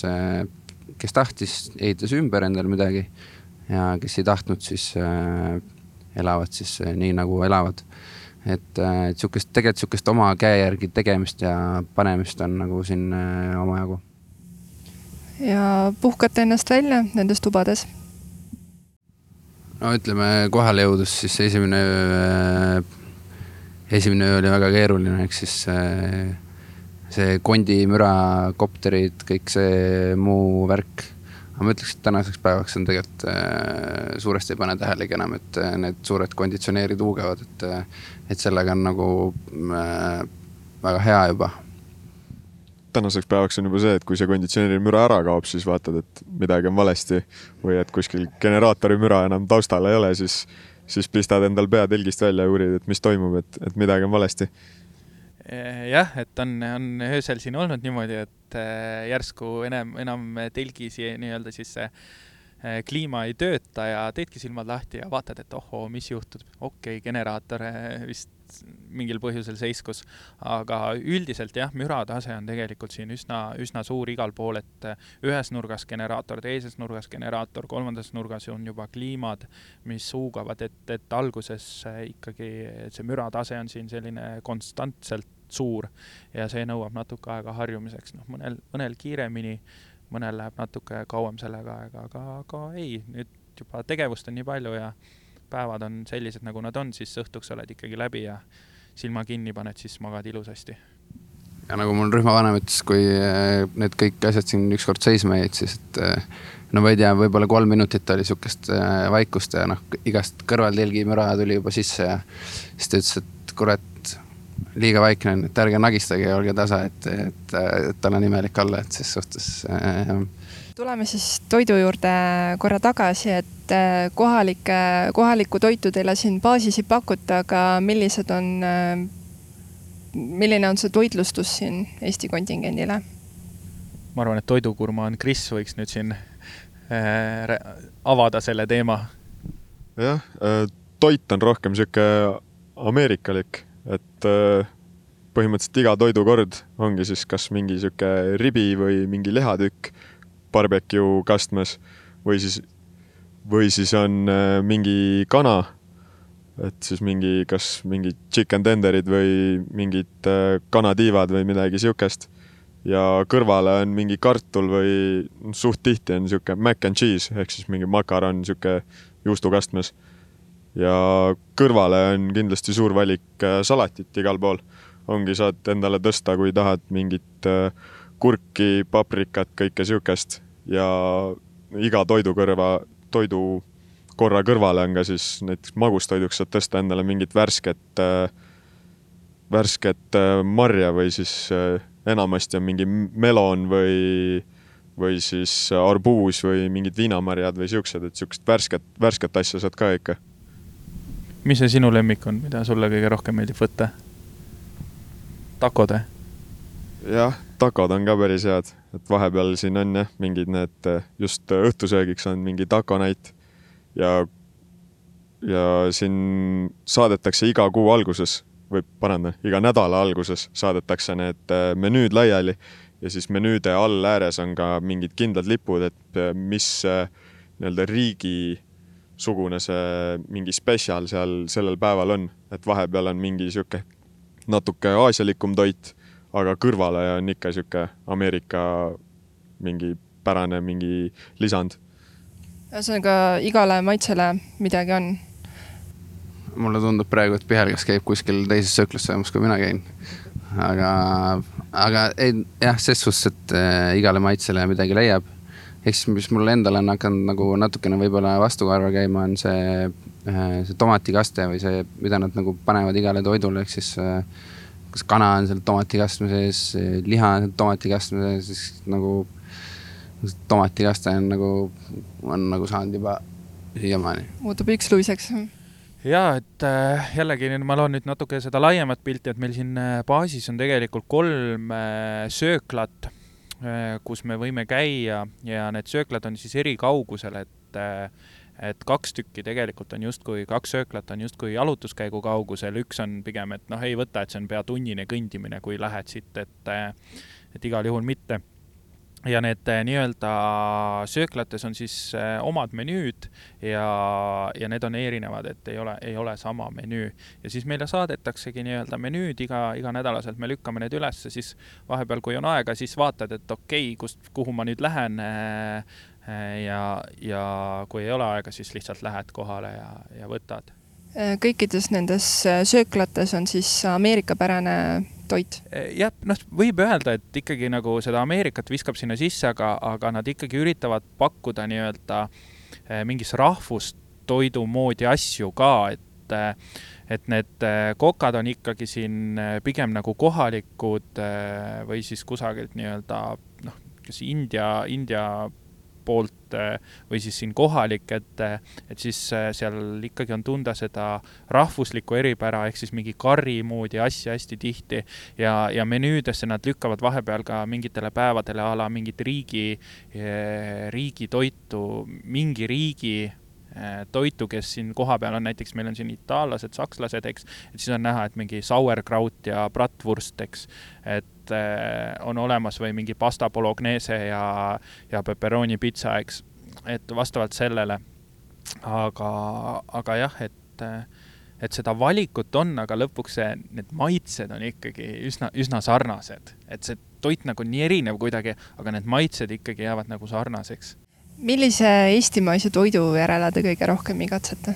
kes tahtis, ehitas ümber endale midagi ja kes ei tahtnud, siis elavad siis nii nagu elavad. et, et sihukest, tegelikult sihukest oma käe järgi tegemist ja panemist on nagu siin omajagu ja puhkate ennast välja nendes tubades? no ütleme kohale jõudes, siis esimene öö, esimene öö oli väga keeruline, ehk siis see kondimüra, kopterid, kõik see muu värk. aga ma ütleks, et tänaseks päevaks on tegelikult äh, suuresti ei pane tähelegi enam, et äh, need suured konditsioneerid huugavad, et, et sellega on nagu äh, väga hea juba tänaseks päevaks on juba see, et kui see konditsioneeri müra ära kaob, siis vaatad, et midagi on valesti või et kuskil generaatori müra enam taustal ei ole, siis, siis pistad endal pea telgist välja ja uurid, et mis toimub, et, et midagi on valesti. jah, et on, on öösel siin olnud niimoodi, et äh, järsku enam, enam telgis nii-öelda siis see äh, kliima ei tööta ja teedki silmad lahti ja vaatad, et ohoo, mis juhtub, okei okay,, generaator vist mingil põhjusel seiskus. aga üldiselt jah, müratase on tegelikult siin üsna, üsna suur igal pool, et äh, ühes nurgas generaator, teises nurgas generaator, kolmandas nurgas on juba kliimad, mis huugavad, et, et alguses äh, ikkagi see müratase on siin selline konstantselt suur ja see nõuab natuke aega harjumiseks, noh, mõnel, mõnel kiiremini mõnel läheb natuke kauem sellega aega, aga, aga ei, nüüd juba tegevust on nii palju ja päevad on sellised, nagu nad on, siis õhtuks oled ikkagi läbi ja silma kinni paned, siis magad ilusasti. Ja nagu mul rühmavanem ütles, kui äh, need kõik asjad siin ükskord seisma jäid, siis et äh, no ma ei tea, võib-olla kolm minutit oli sihukest äh, vaikust ja noh, igast kõrvaltilgi müra tuli juba sisse ja siis ta ütles, et kurat, liiga vaikne on, et ärge nagistage ja olge tasa, et, et, et tal on imelik olla, et ses suhtes äh, tuleme siis toidu juurde korra tagasi, et kohalike, kohalikku toitu teile siin baasis ei pakuta, aga millised on milline on see toitlustus siin Eesti kontingendile? ma arvan, et toidukurma on Kris, võiks nüüd siin äh, avada selle teema. jah äh,, toit on rohkem sihuke ameerikalik, et äh, põhimõtteliselt iga toidukord ongi siis kas mingi sihuke ribi või mingi lihatükk barbeque kastmes või siis, või siis on äh, mingi kana et siis mingi, kas mingid chicken tenderid või mingid äh, kanatiivad või midagi siukest. ja kõrvale on mingi kartul või suht tihti on sihuke mac and cheese ehk siis mingi makaron sihuke juustukastmes. ja kõrvale on kindlasti suur valik äh, salatit igal pool. ongi, saad endale tõsta, kui tahad mingit kurki, paprikat, kõike siukest ja iga toidu kõrva, toidu korra kõrvale on ka siis näiteks magustoiduks saad tõsta endale mingit värsket äh,, värsket äh, marja või siis äh, enamasti on mingi melon või, või siis arbuus või mingid viinamarjad või siuksed, et siukest värsket, värsket asja saad ka ikka. mis see sinu lemmik on, mida sulle kõige rohkem meeldib võtta? takod või? jah, takod on ka päris head, et vahepeal siin on jah, mingid need just õhtusöögiks on mingi takonäit ja, ja siin saadetakse iga kuu alguses või parandan, iga nädala alguses saadetakse need äh, menüüd laiali. Ja siis menüüde all ääres on ka mingid kindlad lipud, et äh, mis äh, nii-öelda riigisugune see mingi spetsial seal sellel päeval on, et vahepeal on mingi sihuke natuke aasialikum toit, aga kõrvale on ikka sihuke Ameerika mingi pärane mingi lisand ühesõnaga igale maitsele midagi on. mulle tundub praegu, et Pihelgas käib kuskil teises sööklas söömas, kui mina käin. aga, aga ei jah, ses suhtes, et äh, igale maitsele midagi leiab. ehk siis, mis mul endal on hakanud nagu natukene võib-olla vastukarva käima, on see äh,, see tomatikaste või see, mida nad nagu panevad igale toidule, ehk siis äh, kas kana on seal tomatikastme sees, liha on tomatikastme sees, siis nagu tomatikaste on nagu, on nagu saanud juba siiamaani. muutub üksluiseks. ja et äh, jällegi ma loon nüüd natuke seda laiemat pilti, et meil siin äh, baasis on tegelikult kolm äh, sööklat, kus me võime käia ja need sööklad on siis eri kaugusel, et et kaks tükki tegelikult on justkui, kaks sööklat on justkui jalutuskäigu kaugusel, üks on pigem, et noh, ei võta, et see on pea tunnine kõndimine, kui lähed siit, et et igal juhul mitte ja need äh, nii-öelda sööklates on siis äh, omad menüüd ja, ja need on erinevad, et ei ole, ei ole sama menüü. ja siis meile saadetaksegi nii-öelda menüüd iga, iganädalaselt, me lükkame need ülesse, siis vahepeal, kui on aega, siis vaatad, et okei okay,, kust, kuhu ma nüüd lähen. Äh, ja, ja kui ei ole aega, siis lihtsalt lähed kohale ja, ja võtad. kõikides nendes sööklates on siis Ameerika-pärane toit? jah, noh, võib öelda, et ikkagi nagu seda Ameerikat viskab sinna sisse, aga, aga nad ikkagi üritavad pakkuda nii-öelda mingis rahvustoidu moodi asju ka, et et need kokad on ikkagi siin pigem nagu kohalikud või siis kusagilt nii-öelda noh, kas India, India poolt äh, või siis siin kohalik, et, äh, et siis äh, seal ikkagi on tunda seda rahvuslikku eripära ehk siis mingi karri moodi asja hästi tihti. Ja, ja menüüdesse nad lükkavad vahepeal ka mingitele päevadele a la mingit riigi, riigi toitu, mingi riigi toitu, kes siin kohapeal on, näiteks meil on siin itaallased, sakslased, eks, et siis on näha, et mingi sauerkraut ja bratwurst, eks, et et eh, on olemas või mingi pasta bolognese ja, ja pepperoni pitsa, eks, et vastavalt sellele. aga, aga jah, et, et seda valikut on, aga lõpuks see, need maitsed on ikkagi üsna, üsna sarnased, et see toit nagu nii erinev kuidagi, aga need maitsed ikkagi jäävad nagu sarnaseks. millise eestimaise toidu järele te kõige rohkem igatsete?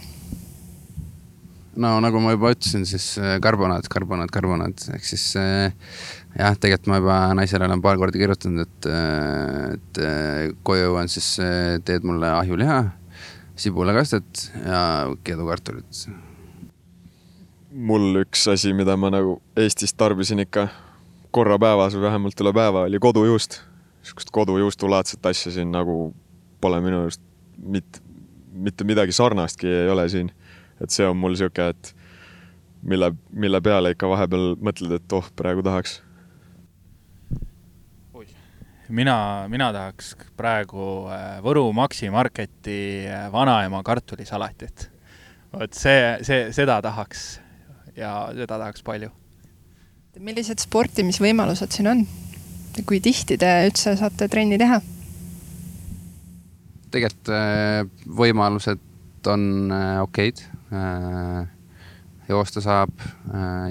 No nagu ma juba ütlesin, siis äh, karbonaad, karbonaad, karbonaad ehk siis äh, jah, tegelikult ma juba naisele olen paar korda kirjutanud, et, äh, et koju jõuan, siis teed mulle ahjuliha, sibulakastet ja keedukartulit mul üks asi, mida ma nagu Eestis tarbisin ikka korra päevas või vähemalt üle päeva, oli kodujuust. niisugust kodujuustulaadset asja siin nagu pole minu arust mitte, mitte midagi sarnastki ei ole siin. Et see on mul niisugune, et mille, mille peale ikka vahepeal mõtled, et oh, praegu tahaks. mina, mina tahaks praegu äh, Võru Maxi Marketi äh, vanaema kartulisalatit. vot see, see, seda tahaks ja seda tahaks palju. millised sportimisvõimalused siin on? kui tihti te üldse saate trenni teha? tegelikult äh, võimalused on okeid. Äh, joosta saab,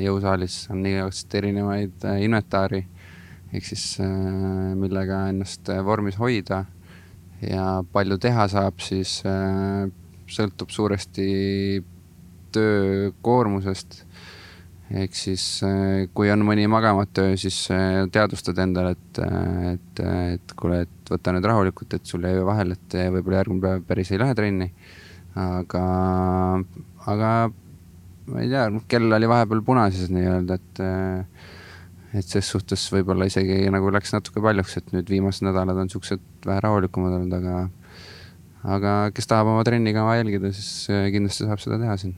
jõusaalis on igasuguseid erinevaid inventaari. Ehk siis millega ennast vormis hoida. Ja palju teha saab, siis sõltub suuresti töökoormusest. Ehk siis äh, kui on mõni magamata öö, siis äh, teadvustad endale, et, äh, et, et kuule, et võta nüüd rahulikult, et sul jäi vahele, et võib-olla järgmine päev päris ei lähe trenni. Aga, aga ma ei tea, kell oli vahepeal punases nii-öelda, et, et ses suhtes võib-olla isegi nagu läks natuke paljuks, et nüüd viimased nädalad on siuksed vähe rahulikumad olnud, aga, aga kes tahab oma trennikava jälgida, siis kindlasti saab seda teha siin.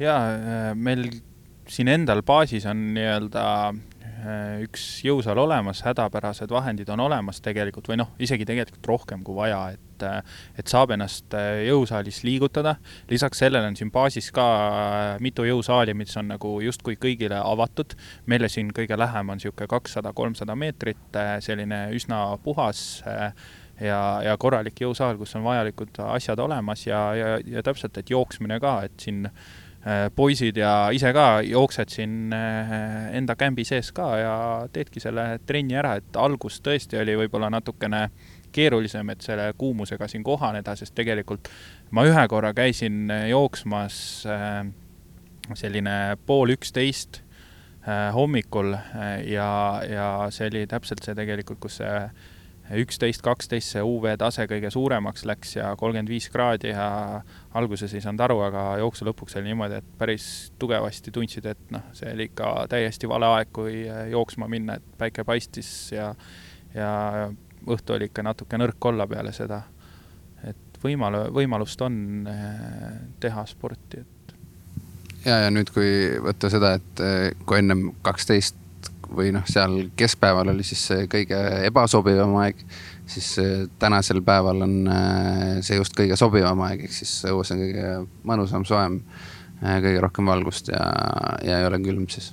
Jaa, äh, meil siin endal baasis on nii-öelda üks jõusaal olemas, hädapärased vahendid on olemas tegelikult või noh, isegi tegelikult rohkem kui vaja, et äh, et saab ennast jõusaalis liigutada, lisaks sellele on siin baasis ka mitu jõusaali, mis on nagu justkui kõigile avatud, meile siin kõige lähem on niisugune kakssada, kolmsada meetrit, selline üsna puhas ja, ja korralik jõusaal, kus on vajalikud asjad olemas ja, ja, ja täpselt, et jooksmine ka, et siin äh, Äh, poisid ja ise ka jooksed siin äh, enda kämbi sees ka ja teedki selle trenni ära, et algus tõesti oli võib-olla natukene keerulisem, et selle kuumusega siin kohaneda, sest tegelikult ma ühe korra käisin jooksmas äh, selline pool üksteist hommikul ja, ja see oli täpselt see tegelikult, kus see üksteist, kaksteist see UV tase kõige suuremaks läks ja kolmkümmend viis kraadi ja alguses ei saanud aru, aga jooksu lõpuks oli niimoodi, et päris tugevasti tundsid, et noh, see oli ikka täiesti vale aeg, kui jooksma minna, et päike paistis ja, ja õhtu oli ikka natuke nõrk olla peale seda. et võimal-, võimalust on eh, teha sporti, et. ja, ja nüüd, kui võtta seda, et eh, kui ennem kaksteist või noh, seal keskpäeval oli siis see kõige ebasobivam aeg, siis tänasel päeval on äh, see just kõige sobivam aeg, ehk siis õues on kõige mõnusam, soojem, äh, kõige rohkem valgust ja, ja ei ole külm siis.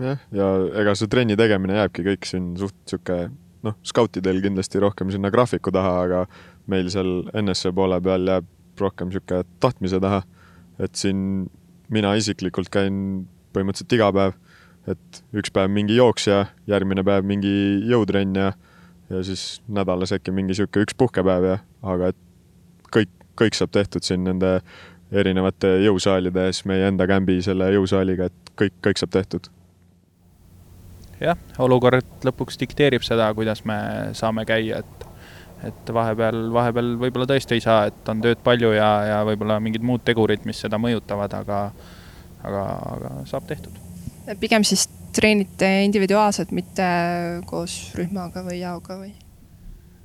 jah, ja ega see trenni tegemine jääbki kõik siin suht sihuke noh, skautidel kindlasti rohkem sinna graafiku taha, aga meil seal NSV poole peal jääb rohkem sihuke tahtmise taha. et siin mina isiklikult käin põhimõtteliselt iga päev et üks päev mingi jooks ja järgmine päev mingi jõutrenn ja, ja siis nädalas äkki mingi sihuke üks puhkepäev ja, aga et kõik, kõik saab tehtud siin nende erinevate jõusaalide ees, meie enda kämbi selle jõusaaliga, et kõik, kõik saab tehtud. jah, olukord lõpuks dikteerib seda, kuidas me saame käia, et et vahepeal, vahepeal võib-olla tõesti ei saa, et on tööd palju ja, ja võib-olla mingid muud tegurid, mis seda mõjutavad, aga aga, aga saab tehtud pigem siis treenite individuaalselt, mitte koos rühmaga või jaoga või?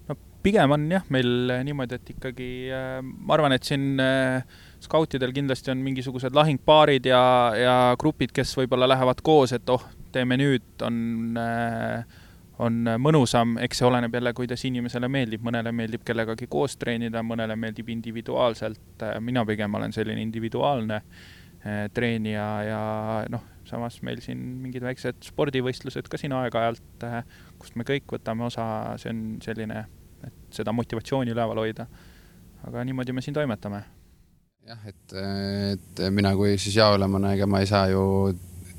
no pigem on jah, meil niimoodi, et ikkagi äh, ma arvan, et siin äh, skautidel kindlasti on mingisugused lahingpaarid ja, ja grupid, kes võib-olla lähevad koos, et oh, teeme nüüd, on äh, on mõnusam, eks see oleneb jälle, kuidas inimesele meeldib, mõnele meeldib kellegagi koos treenida, mõnele meeldib individuaalselt, mina pigem olen selline individuaalne treenija ja noh, samas meil siin mingid väiksed spordivõistlused ka siin aeg-ajalt, äh, kust me kõik võtame osa, see on selline, et seda motivatsiooni üleval hoida. aga niimoodi me siin toimetame. jah, et, et mina kui siis jaolemane, ega ma ei saa ju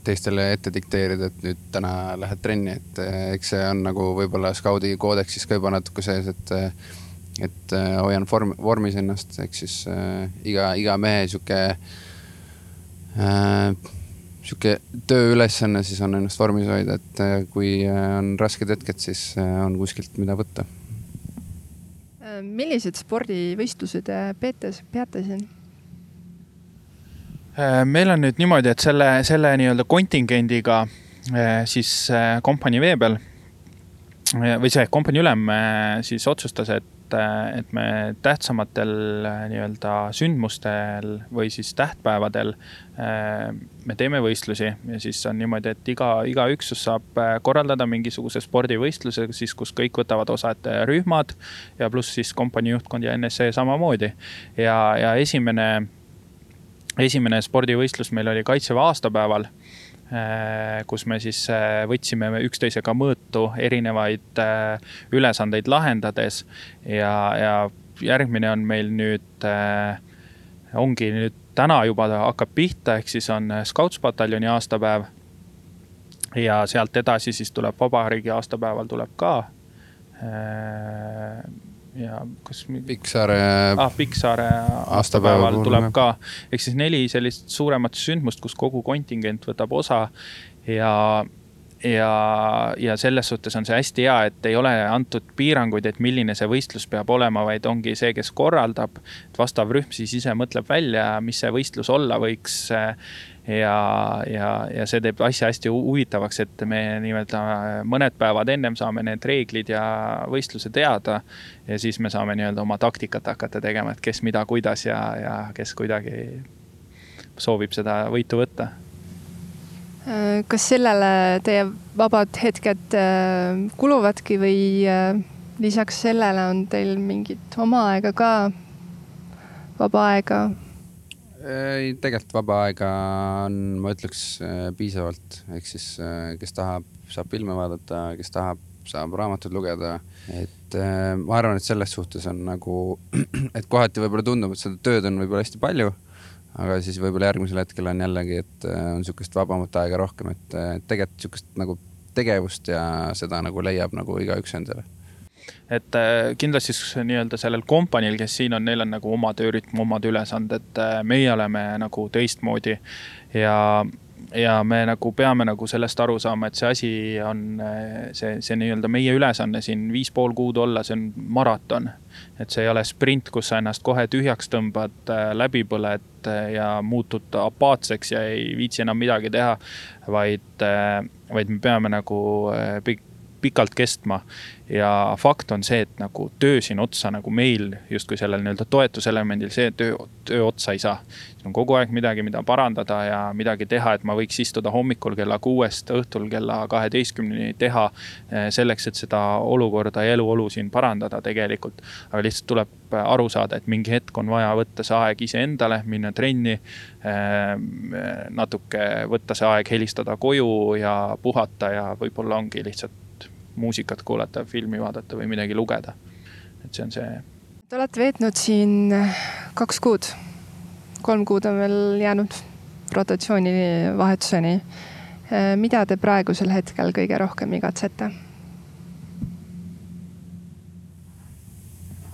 teistele ette dikteerida, et nüüd täna lähed trenni, et eks see on nagu võib-olla skaudi koodeksis ka juba natuke sees, et et hoian vorm, vormis ennast, ehk siis äh, iga, iga mehe sihuke äh, sihuke tööülesanne siis on ennast vormis hoida, et kui on rasked hetked, siis on kuskilt, mida võtta. millised spordivõistlused peate, peate siin? Äh, meil on nüüd niimoodi, et selle, selle nii-öelda kontingendiga äh, siis äh, kompanii vee peal või see kompanii ülem siis otsustas, et, et me tähtsamatel nii-öelda sündmustel või siis tähtpäevadel me teeme võistlusi ja siis on niimoodi, et iga, iga üksus saab korraldada mingisuguse spordivõistluse, siis kus kõik võtavad osa, et rühmad ja pluss siis kompanii juhtkond ja NSC samamoodi. ja, ja esimene esimene spordivõistlus meil oli Kaitseväe aastapäeval, äh, kus me siis äh, võtsime üksteisega mõõtu erinevaid äh, ülesandeid lahendades ja, ja järgmine on meil nüüd, ongi nüüd täna juba hakkab pihta, ehk siis on Scoutspataljoni aastapäev. ja sealt edasi siis tuleb vabariigi aastapäeval tuleb ka ja kas. Pikksaare ah,. Pikksaare aastapäeval tuleb ka, ehk siis neli sellist suuremat sündmust, kus kogu kontingent võtab osa ja ja, ja selles suhtes on see hästi hea, et ei ole antud piiranguid, et milline see võistlus peab olema, vaid ongi see, kes korraldab. et vastav rühm siis ise mõtleb välja, mis see võistlus olla võiks ja, ja, ja see teeb asja hästi huvitavaks, et me nii-öelda mõned päevad ennem saame need reeglid ja võistluse teada. ja siis me saame nii-öelda oma taktikat hakata tegema, et kes mida, kuidas ja, ja kes kuidagi soovib seda võitu võtta. kas sellele teie vabad hetked äh, kuluvadki või äh, lisaks sellele on teil mingit oma aega ka, vaba aega? Ei, tegelikult vaba aega on, ma ütleks, äh, piisavalt, ehk siis äh, kes tahab, saab filme vaadata, kes tahab, saab raamatuid lugeda. et äh, ma arvan, et selles suhtes on nagu, <clears throat> et kohati võib-olla tundub, et seda tööd on võib-olla hästi palju. aga siis võib-olla järgmisel hetkel on jällegi, et on sihukest vabamat aega rohkem, et tegelikult sihukest nagu tegevust ja seda nagu leiab nagu igaüks endale et äh, kindlasti nii-öelda sellel kompaniil, kes siin on, neil on nagu oma töörütm, omad ülesanded, äh, meie oleme nagu teistmoodi ja ja me nagu peame nagu sellest aru saama, et see asi on äh, see, see nii-öelda meie ülesanne siin viis pool kuud olla, see on maraton. et see ei ole sprint, kus sa ennast kohe tühjaks tõmbad, läbi põled ja muutud apaatseks ja ei viitsi enam midagi teha. vaid, vaid me peame nagu pikalt kestma ja fakt on see, et nagu töö siin otsa nagu meil justkui sellel nii-öelda toetuselemendil, see töö, töö otsa ei saa. siin on kogu aeg midagi, mida parandada ja midagi teha, et ma võiks istuda hommikul kella kuuest õhtul kella kaheteistkümneni teha. Eh, selleks, et seda olukorda ja eluolu siin parandada tegelikult. aga lihtsalt tuleb aru saada, et mingi hetk on vaja võtta see aeg iseendale, minna trenni. Eh, natuke võtta see aeg, helistada koju ja puhata ja võib-olla ongi lihtsalt muusikat kuulata, filmi vaadata või midagi lugeda. et see on see. Te olete veetnud siin kaks kuud, kolm kuud on veel jäänud rotatsiooni vahetuseni. mida te praegusel hetkel kõige rohkem igatsete?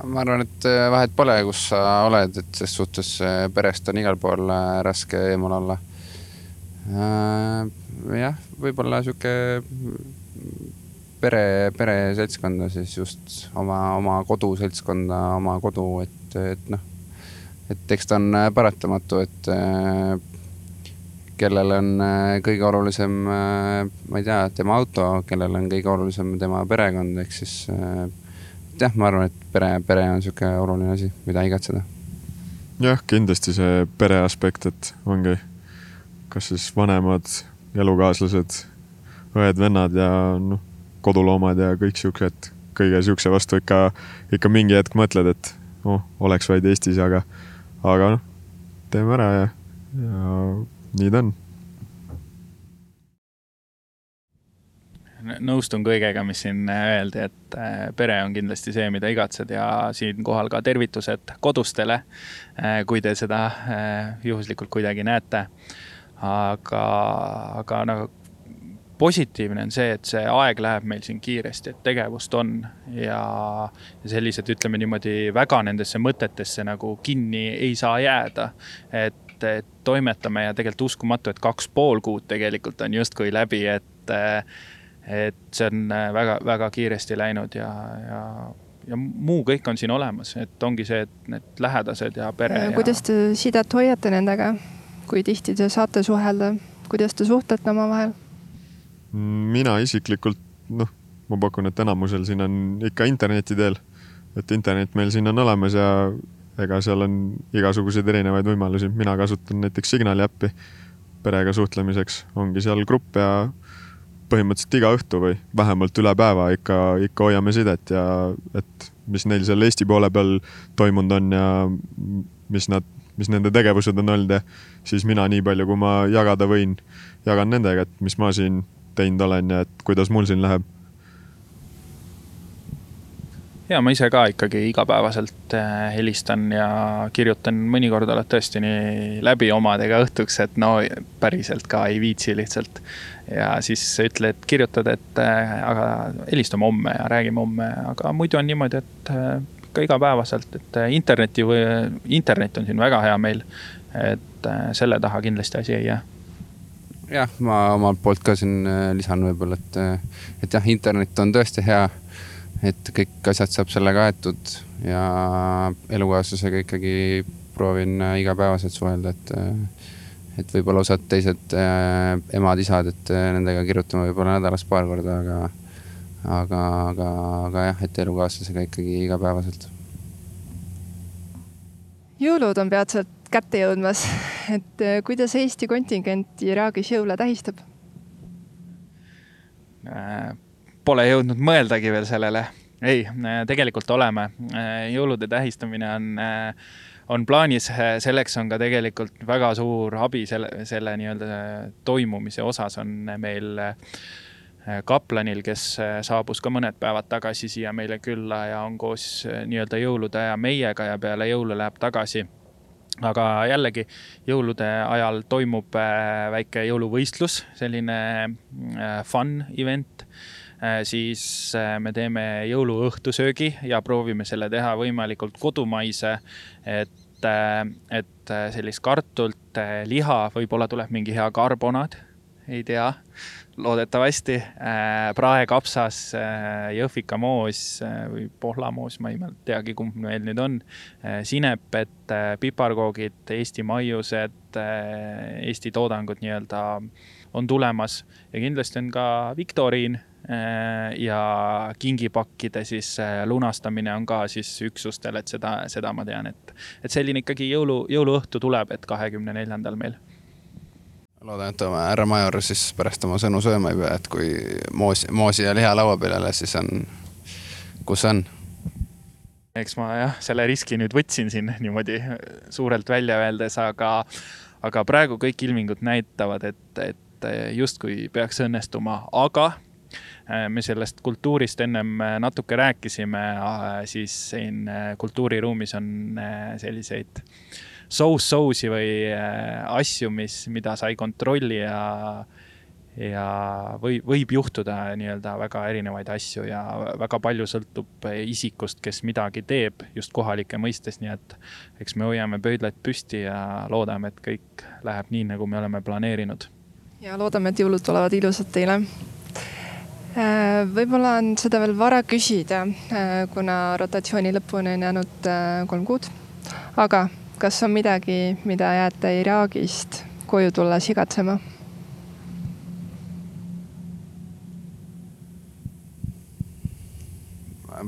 ma arvan, et vahet pole, kus sa oled, et ses suhtes perest on igal pool raske eemal olla. jah, võib-olla sihuke pere, pereseltskonda siis just oma, oma koduseltskonda, oma kodu, et, et noh, et eks ta on äh, paratamatu, et äh, kellel on äh, kõige olulisem, ma ei tea, tema auto, kellel on kõige olulisem tema perekond, ehk siis jah, ma arvan, et pere, pere on sihuke oluline asi, mida igatseda. jah, kindlasti see pere aspekt, et ongi kas siis vanemad, elukaaslased, õed-vennad ja noh, koduloomad ja kõik siuksed, kõige siukse vastu ikka, ikka mingi hetk mõtled, et oh, oleks vaid Eestis, aga, aga noh, teeme ära ja, ja nii ta on nõustun kõigega, mis siin öeldi, et äh, pere on kindlasti see, mida igatsed ja siinkohal ka tervitused kodustele, äh, kui te seda äh, juhuslikult kuidagi näete. aga, aga nagu positiivne on see, et see aeg läheb meil siin kiiresti, et tegevust on ja, ja sellised, ütleme niimoodi, väga nendesse mõtetesse nagu kinni ei saa jääda. et, et toimetame ja tegelikult uskumatu, et kaks pool kuud tegelikult on justkui läbi, et, et see on väga-väga kiiresti läinud ja, ja ja muu kõik on siin olemas, et ongi see, et need lähedased ja pere. kuidas te sidet hoiate nendega, kui tihti te saate suhelda, kuidas te suhtlete omavahel? Mina isiklikult, noh, ma pakun, et enamusel siin on ikka interneti teel. et internet meil siin on olemas ja ega seal on igasuguseid erinevaid võimalusi, mina kasutan näiteks Signali äppi perega suhtlemiseks, ongi seal grupp ja põhimõtteliselt iga õhtu või vähemalt üle päeva ikka, ikka hoiame sidet ja et mis neil seal Eesti poole peal toimunud on ja mis nad, mis nende tegevused on olnud ja siis mina nii palju, kui ma jagada võin, jagan nendega, et mis ma siin teinud olen ja et kuidas mul siin läheb? ja ma ise ka ikkagi igapäevaselt äh, helistan ja kirjutan, mõnikord oled tõesti nii läbi omadega õhtuks, et no päriselt ka ei viitsi lihtsalt. ja siis ütled, kirjutad, et äh, aga helistame homme ja räägime homme, aga muidu on niimoodi, et äh, ikka igapäevaselt, et interneti või internet on siin väga hea meil. et selle taha kindlasti asi ei jää jah, ma omalt poolt ka siin äh, lisan võib-olla, et, äh, et jah, internet on tõesti hea. et kõik asjad saab sellega aetud ja elukaaslasega ikkagi proovin äh, igapäevaselt suhelda, et, et võib-olla osad teised emad-isad, et nendega kirjutame võib-olla nädalas paar korda, aga, aga, aga, aga jah, et elukaaslasega ikkagi igapäevaselt. jõulud on peatselt kätte jõudmas, et äh, kuidas Eesti kontingent Iraagis jõule tähistab? Äh, pole jõudnud mõeldagi veel sellele. ei, äh, tegelikult oleme. jõulude tähistamine on, on plaanis, selleks on ka tegelikult väga suur abi selle, selle nii-öelda toimumise osas on meil kaplanil, kes saabus ka mõned päevad tagasi siia meile külla ja on koos nii-öelda jõulude aja meiega ja peale jõule läheb tagasi aga jällegi jõulude ajal toimub äh, väike jõuluvõistlus, selline äh, fun event. Äh, siis me teeme jõuluõhtusöögi ja proovime selle teha võimalikult kodumaise. et, et sellist kartult, liha, võib-olla tuleb mingi hea karbonaad, ei tea loodetavasti. Äh, praekapsas, äh, jõhvikamoos äh, või pohlamoos, ma ei teagi, kumb meil nüüd on. sinepet, piparkoogid, Eesti maiused, Eesti toodangud nii-öelda on tulemas ja kindlasti on ka viktoriin ja kingipakkide siis lunastamine on ka siis üksustel, et seda, seda ma tean, et, et selline ikkagi jõulu, jõuluõhtu tuleb, et kahekümne neljandal meil loodan, et oma härra Major siis pärast oma sõnu sööma ei pea, et kui moos, moosi ja liha laua peal jälle, siis on, kus on? eks ma jah, selle riski nüüd võtsin siin niimoodi suurelt välja öeldes, aga, aga praegu kõik ilmingud näitavad, et, et justkui peaks õnnestuma, aga äh, me sellest kultuurist ennem natuke rääkisime, äh, siis siin äh, kultuuriruumis on selliseid äh, so-so'si või äh, asju, mis, mida sa ei kontrolli ja, ja või, võib juhtuda nii-öelda väga erinevaid asju ja väga palju sõltub isikust, kes midagi teeb just kohalike mõistes, nii et eks me hoiame pöidlaid püsti ja loodame, et kõik läheb nii, nagu me oleme planeerinud. ja loodame, et jõulud tulevad ilusad teile äh, võib-olla on seda veel vara küsida, äh, kuna rotatsiooni lõpuni on jäänud kolm kuud. aga kas on midagi, mida jääte Iraagist koju tulles igatsema?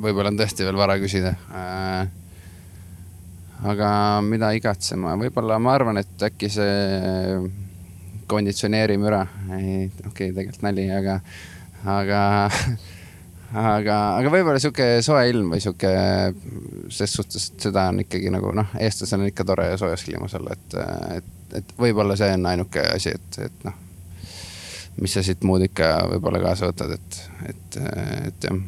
võib-olla on tõesti veel vara küsida äh,. aga mida igatsema, võib-olla ma arvan, et äkki see konditsioneerimüra, ei okei okay,, tegelikult nali, aga, aga <laughs> aga, aga võib-olla sihuke soe ilm või sihuke, ses suhtes, et seda on ikkagi nagu noh, eestlasel on ikka tore soojas kliimas olla, et, et, et võib-olla see on ainuke asi, et, et noh, mis sa siit muud ikka võib-olla kaasa võtad, et, et, et jah.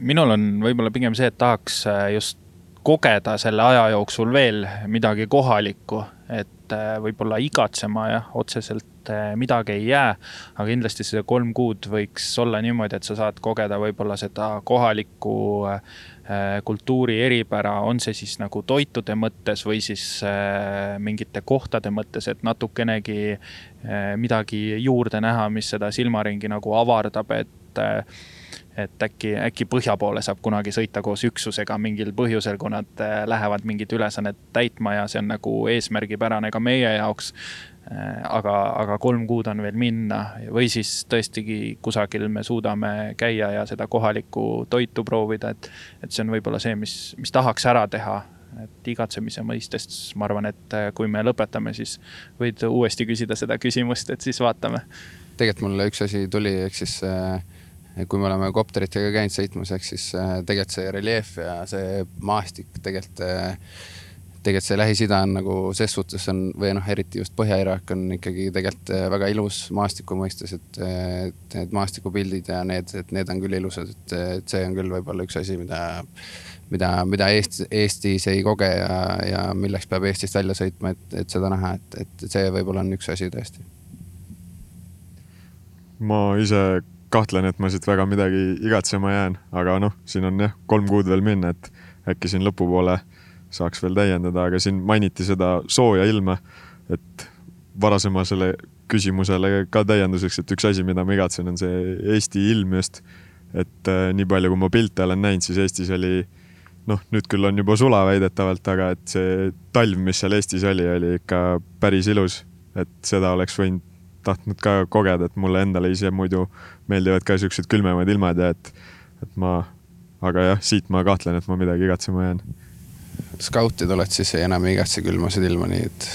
minul on võib-olla pigem see, et tahaks just kogeda selle aja jooksul veel midagi kohalikku, et äh, võib-olla igatsema jah, otseselt äh, midagi ei jää, aga kindlasti see kolm kuud võiks olla niimoodi, et sa saad kogeda võib-olla seda kohalikku kultuuri eripära, on see siis nagu toitude mõttes või siis mingite kohtade mõttes, et natukenegi midagi juurde näha, mis seda silmaringi nagu avardab, et et äkki, äkki põhja poole saab kunagi sõita koos üksusega mingil põhjusel, kui nad äh, lähevad mingit ülesannet täitma ja see on nagu eesmärgipärane ka meie jaoks. Äh, aga, aga kolm kuud on veel minna või siis tõestigi kusagil me suudame käia ja seda kohalikku toitu proovida, et. et see on võib-olla see, mis, mis tahaks ära teha et igatsemise mõistest ma arvan, et äh, kui me lõpetame, siis võid uuesti küsida seda küsimust, et siis vaatame. tegelikult mulle üks asi tuli, ehk siis äh, kui me oleme kopteritega käinud sõitmas, ehk siis äh, tegelikult see reljeef ja see maastik tegelikult, äh, tegelikult see Lähis-Ida on nagu ses suhtes on või noh, eriti just Põhja-Iraak on ikkagi tegelikult äh, väga ilus maastiku mõistes, et, et need maastikupildid ja need, et need on küll ilusad, et, et see on küll võib-olla üks asi, mida, mida, mida Eesti, Eestis ei koge ja, ja milleks peab Eestist välja sõitma, et, et seda näha, et, et see võib-olla on üks asi tõesti. ma ise kahtlen, et ma siit väga midagi igatsema jään, aga noh, siin on jah, kolm kuud veel minna, et äkki siin lõpupoole saaks veel täiendada, aga siin mainiti seda sooja ilma, et varasema selle küsimusele ka täienduseks, et üks asi, mida ma igatsen, on see Eesti ilm just. et äh, nii palju, kui ma pilte olen näinud, siis Eestis oli noh, nüüd küll on juba sula väidetavalt, aga et see talv, mis seal Eestis oli, oli ikka päris ilus. et seda oleks võinud tahtnud ka kogeda, et mulle endale ise muidu meeldivad ka siuksed külmemad ilmad ja et, et ma, aga jah, siit ma kahtlen, et ma midagi igatsema jään. skautid oled, siis enam ei igatse külmasid ilma, nii et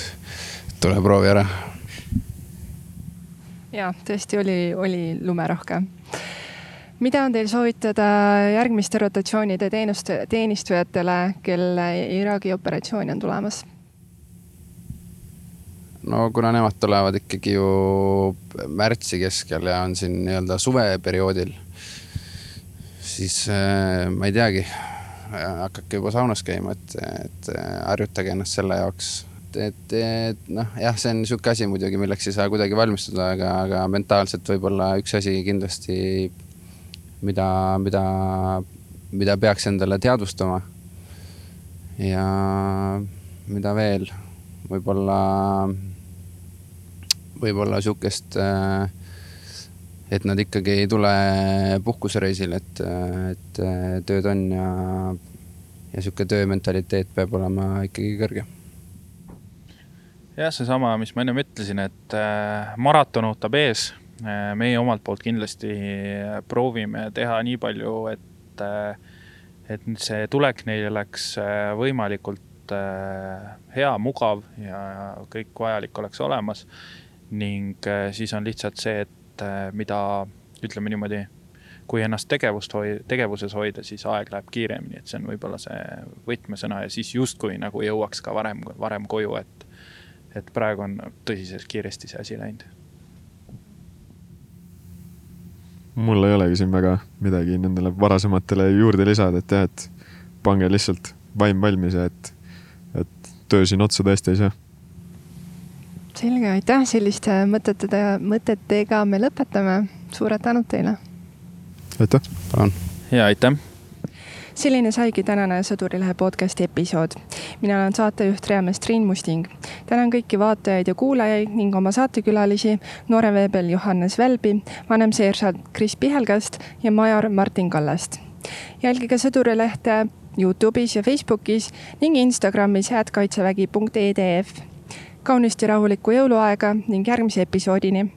tule proovi ära. ja tõesti oli, oli lumerohke mida on teil soovitada järgmiste rotatsioonide teenust, teenistujatele, kelle Iraagi operatsiooni on tulemas? No kuna nemad tulevad ikkagi ju märtsi keskel ja on siin nii-öelda suveperioodil, siis äh, ma ei teagi, hakake juba saunas käima, et, et harjutage ennast selle jaoks. et, et noh, jah, see on niisugune asi muidugi, milleks ei saa kuidagi valmistuda, aga, aga mentaalselt võib-olla üks asi kindlasti, mida, mida, mida peaks endale teadvustama. ja mida veel, võib-olla võib-olla sihukest, äh, et nad ikkagi ei tule puhkusereisile, et, et tööd on ja, ja sihuke töömentaliteet peab olema ikkagi kõrge jah, seesama, mis ma ennem ütlesin, et äh, maraton ootab ees. Äh, meie omalt poolt kindlasti proovime teha nii palju, et, et see tulek neil oleks võimalikult hea, mugav ja kõik vajalik oleks olemas ning äh, siis on lihtsalt see, et äh, mida ütleme niimoodi, kui ennast tegevust hoi-, tegevuses hoida, siis aeg läheb kiiremini, et see on võib-olla see võtmesõna ja siis justkui nagu jõuaks ka varem, varem koju, et, et praegu on tõsiselt kiiresti see asi läinud. mul ei olegi siin väga midagi nendele varasematele juurde lisada, et jah, et pange lihtsalt vaim valmis ja et, et töö siin otsa tõesti ei saa selge, aitäh selliste mõtete, mõtetega me lõpetame. suured tänud teile. aitäh. palun. ja aitäh selline saigi tänane Sõdurilehe podcasti episood. mina olen saatejuht reamees Triin Musting. tänan kõiki vaatajaid ja kuulajaid ning oma saatekülalisi, nooreveebel Johannes Välbi, vanemseersant Kris Pihelgast ja major Martin Kallast. jälgige Sõdurilehte Youtube'is ja Facebookis ning Instagramis kaitsevägi.edf kaunist ja rahulikku jõuluaega ning järgmise episoodini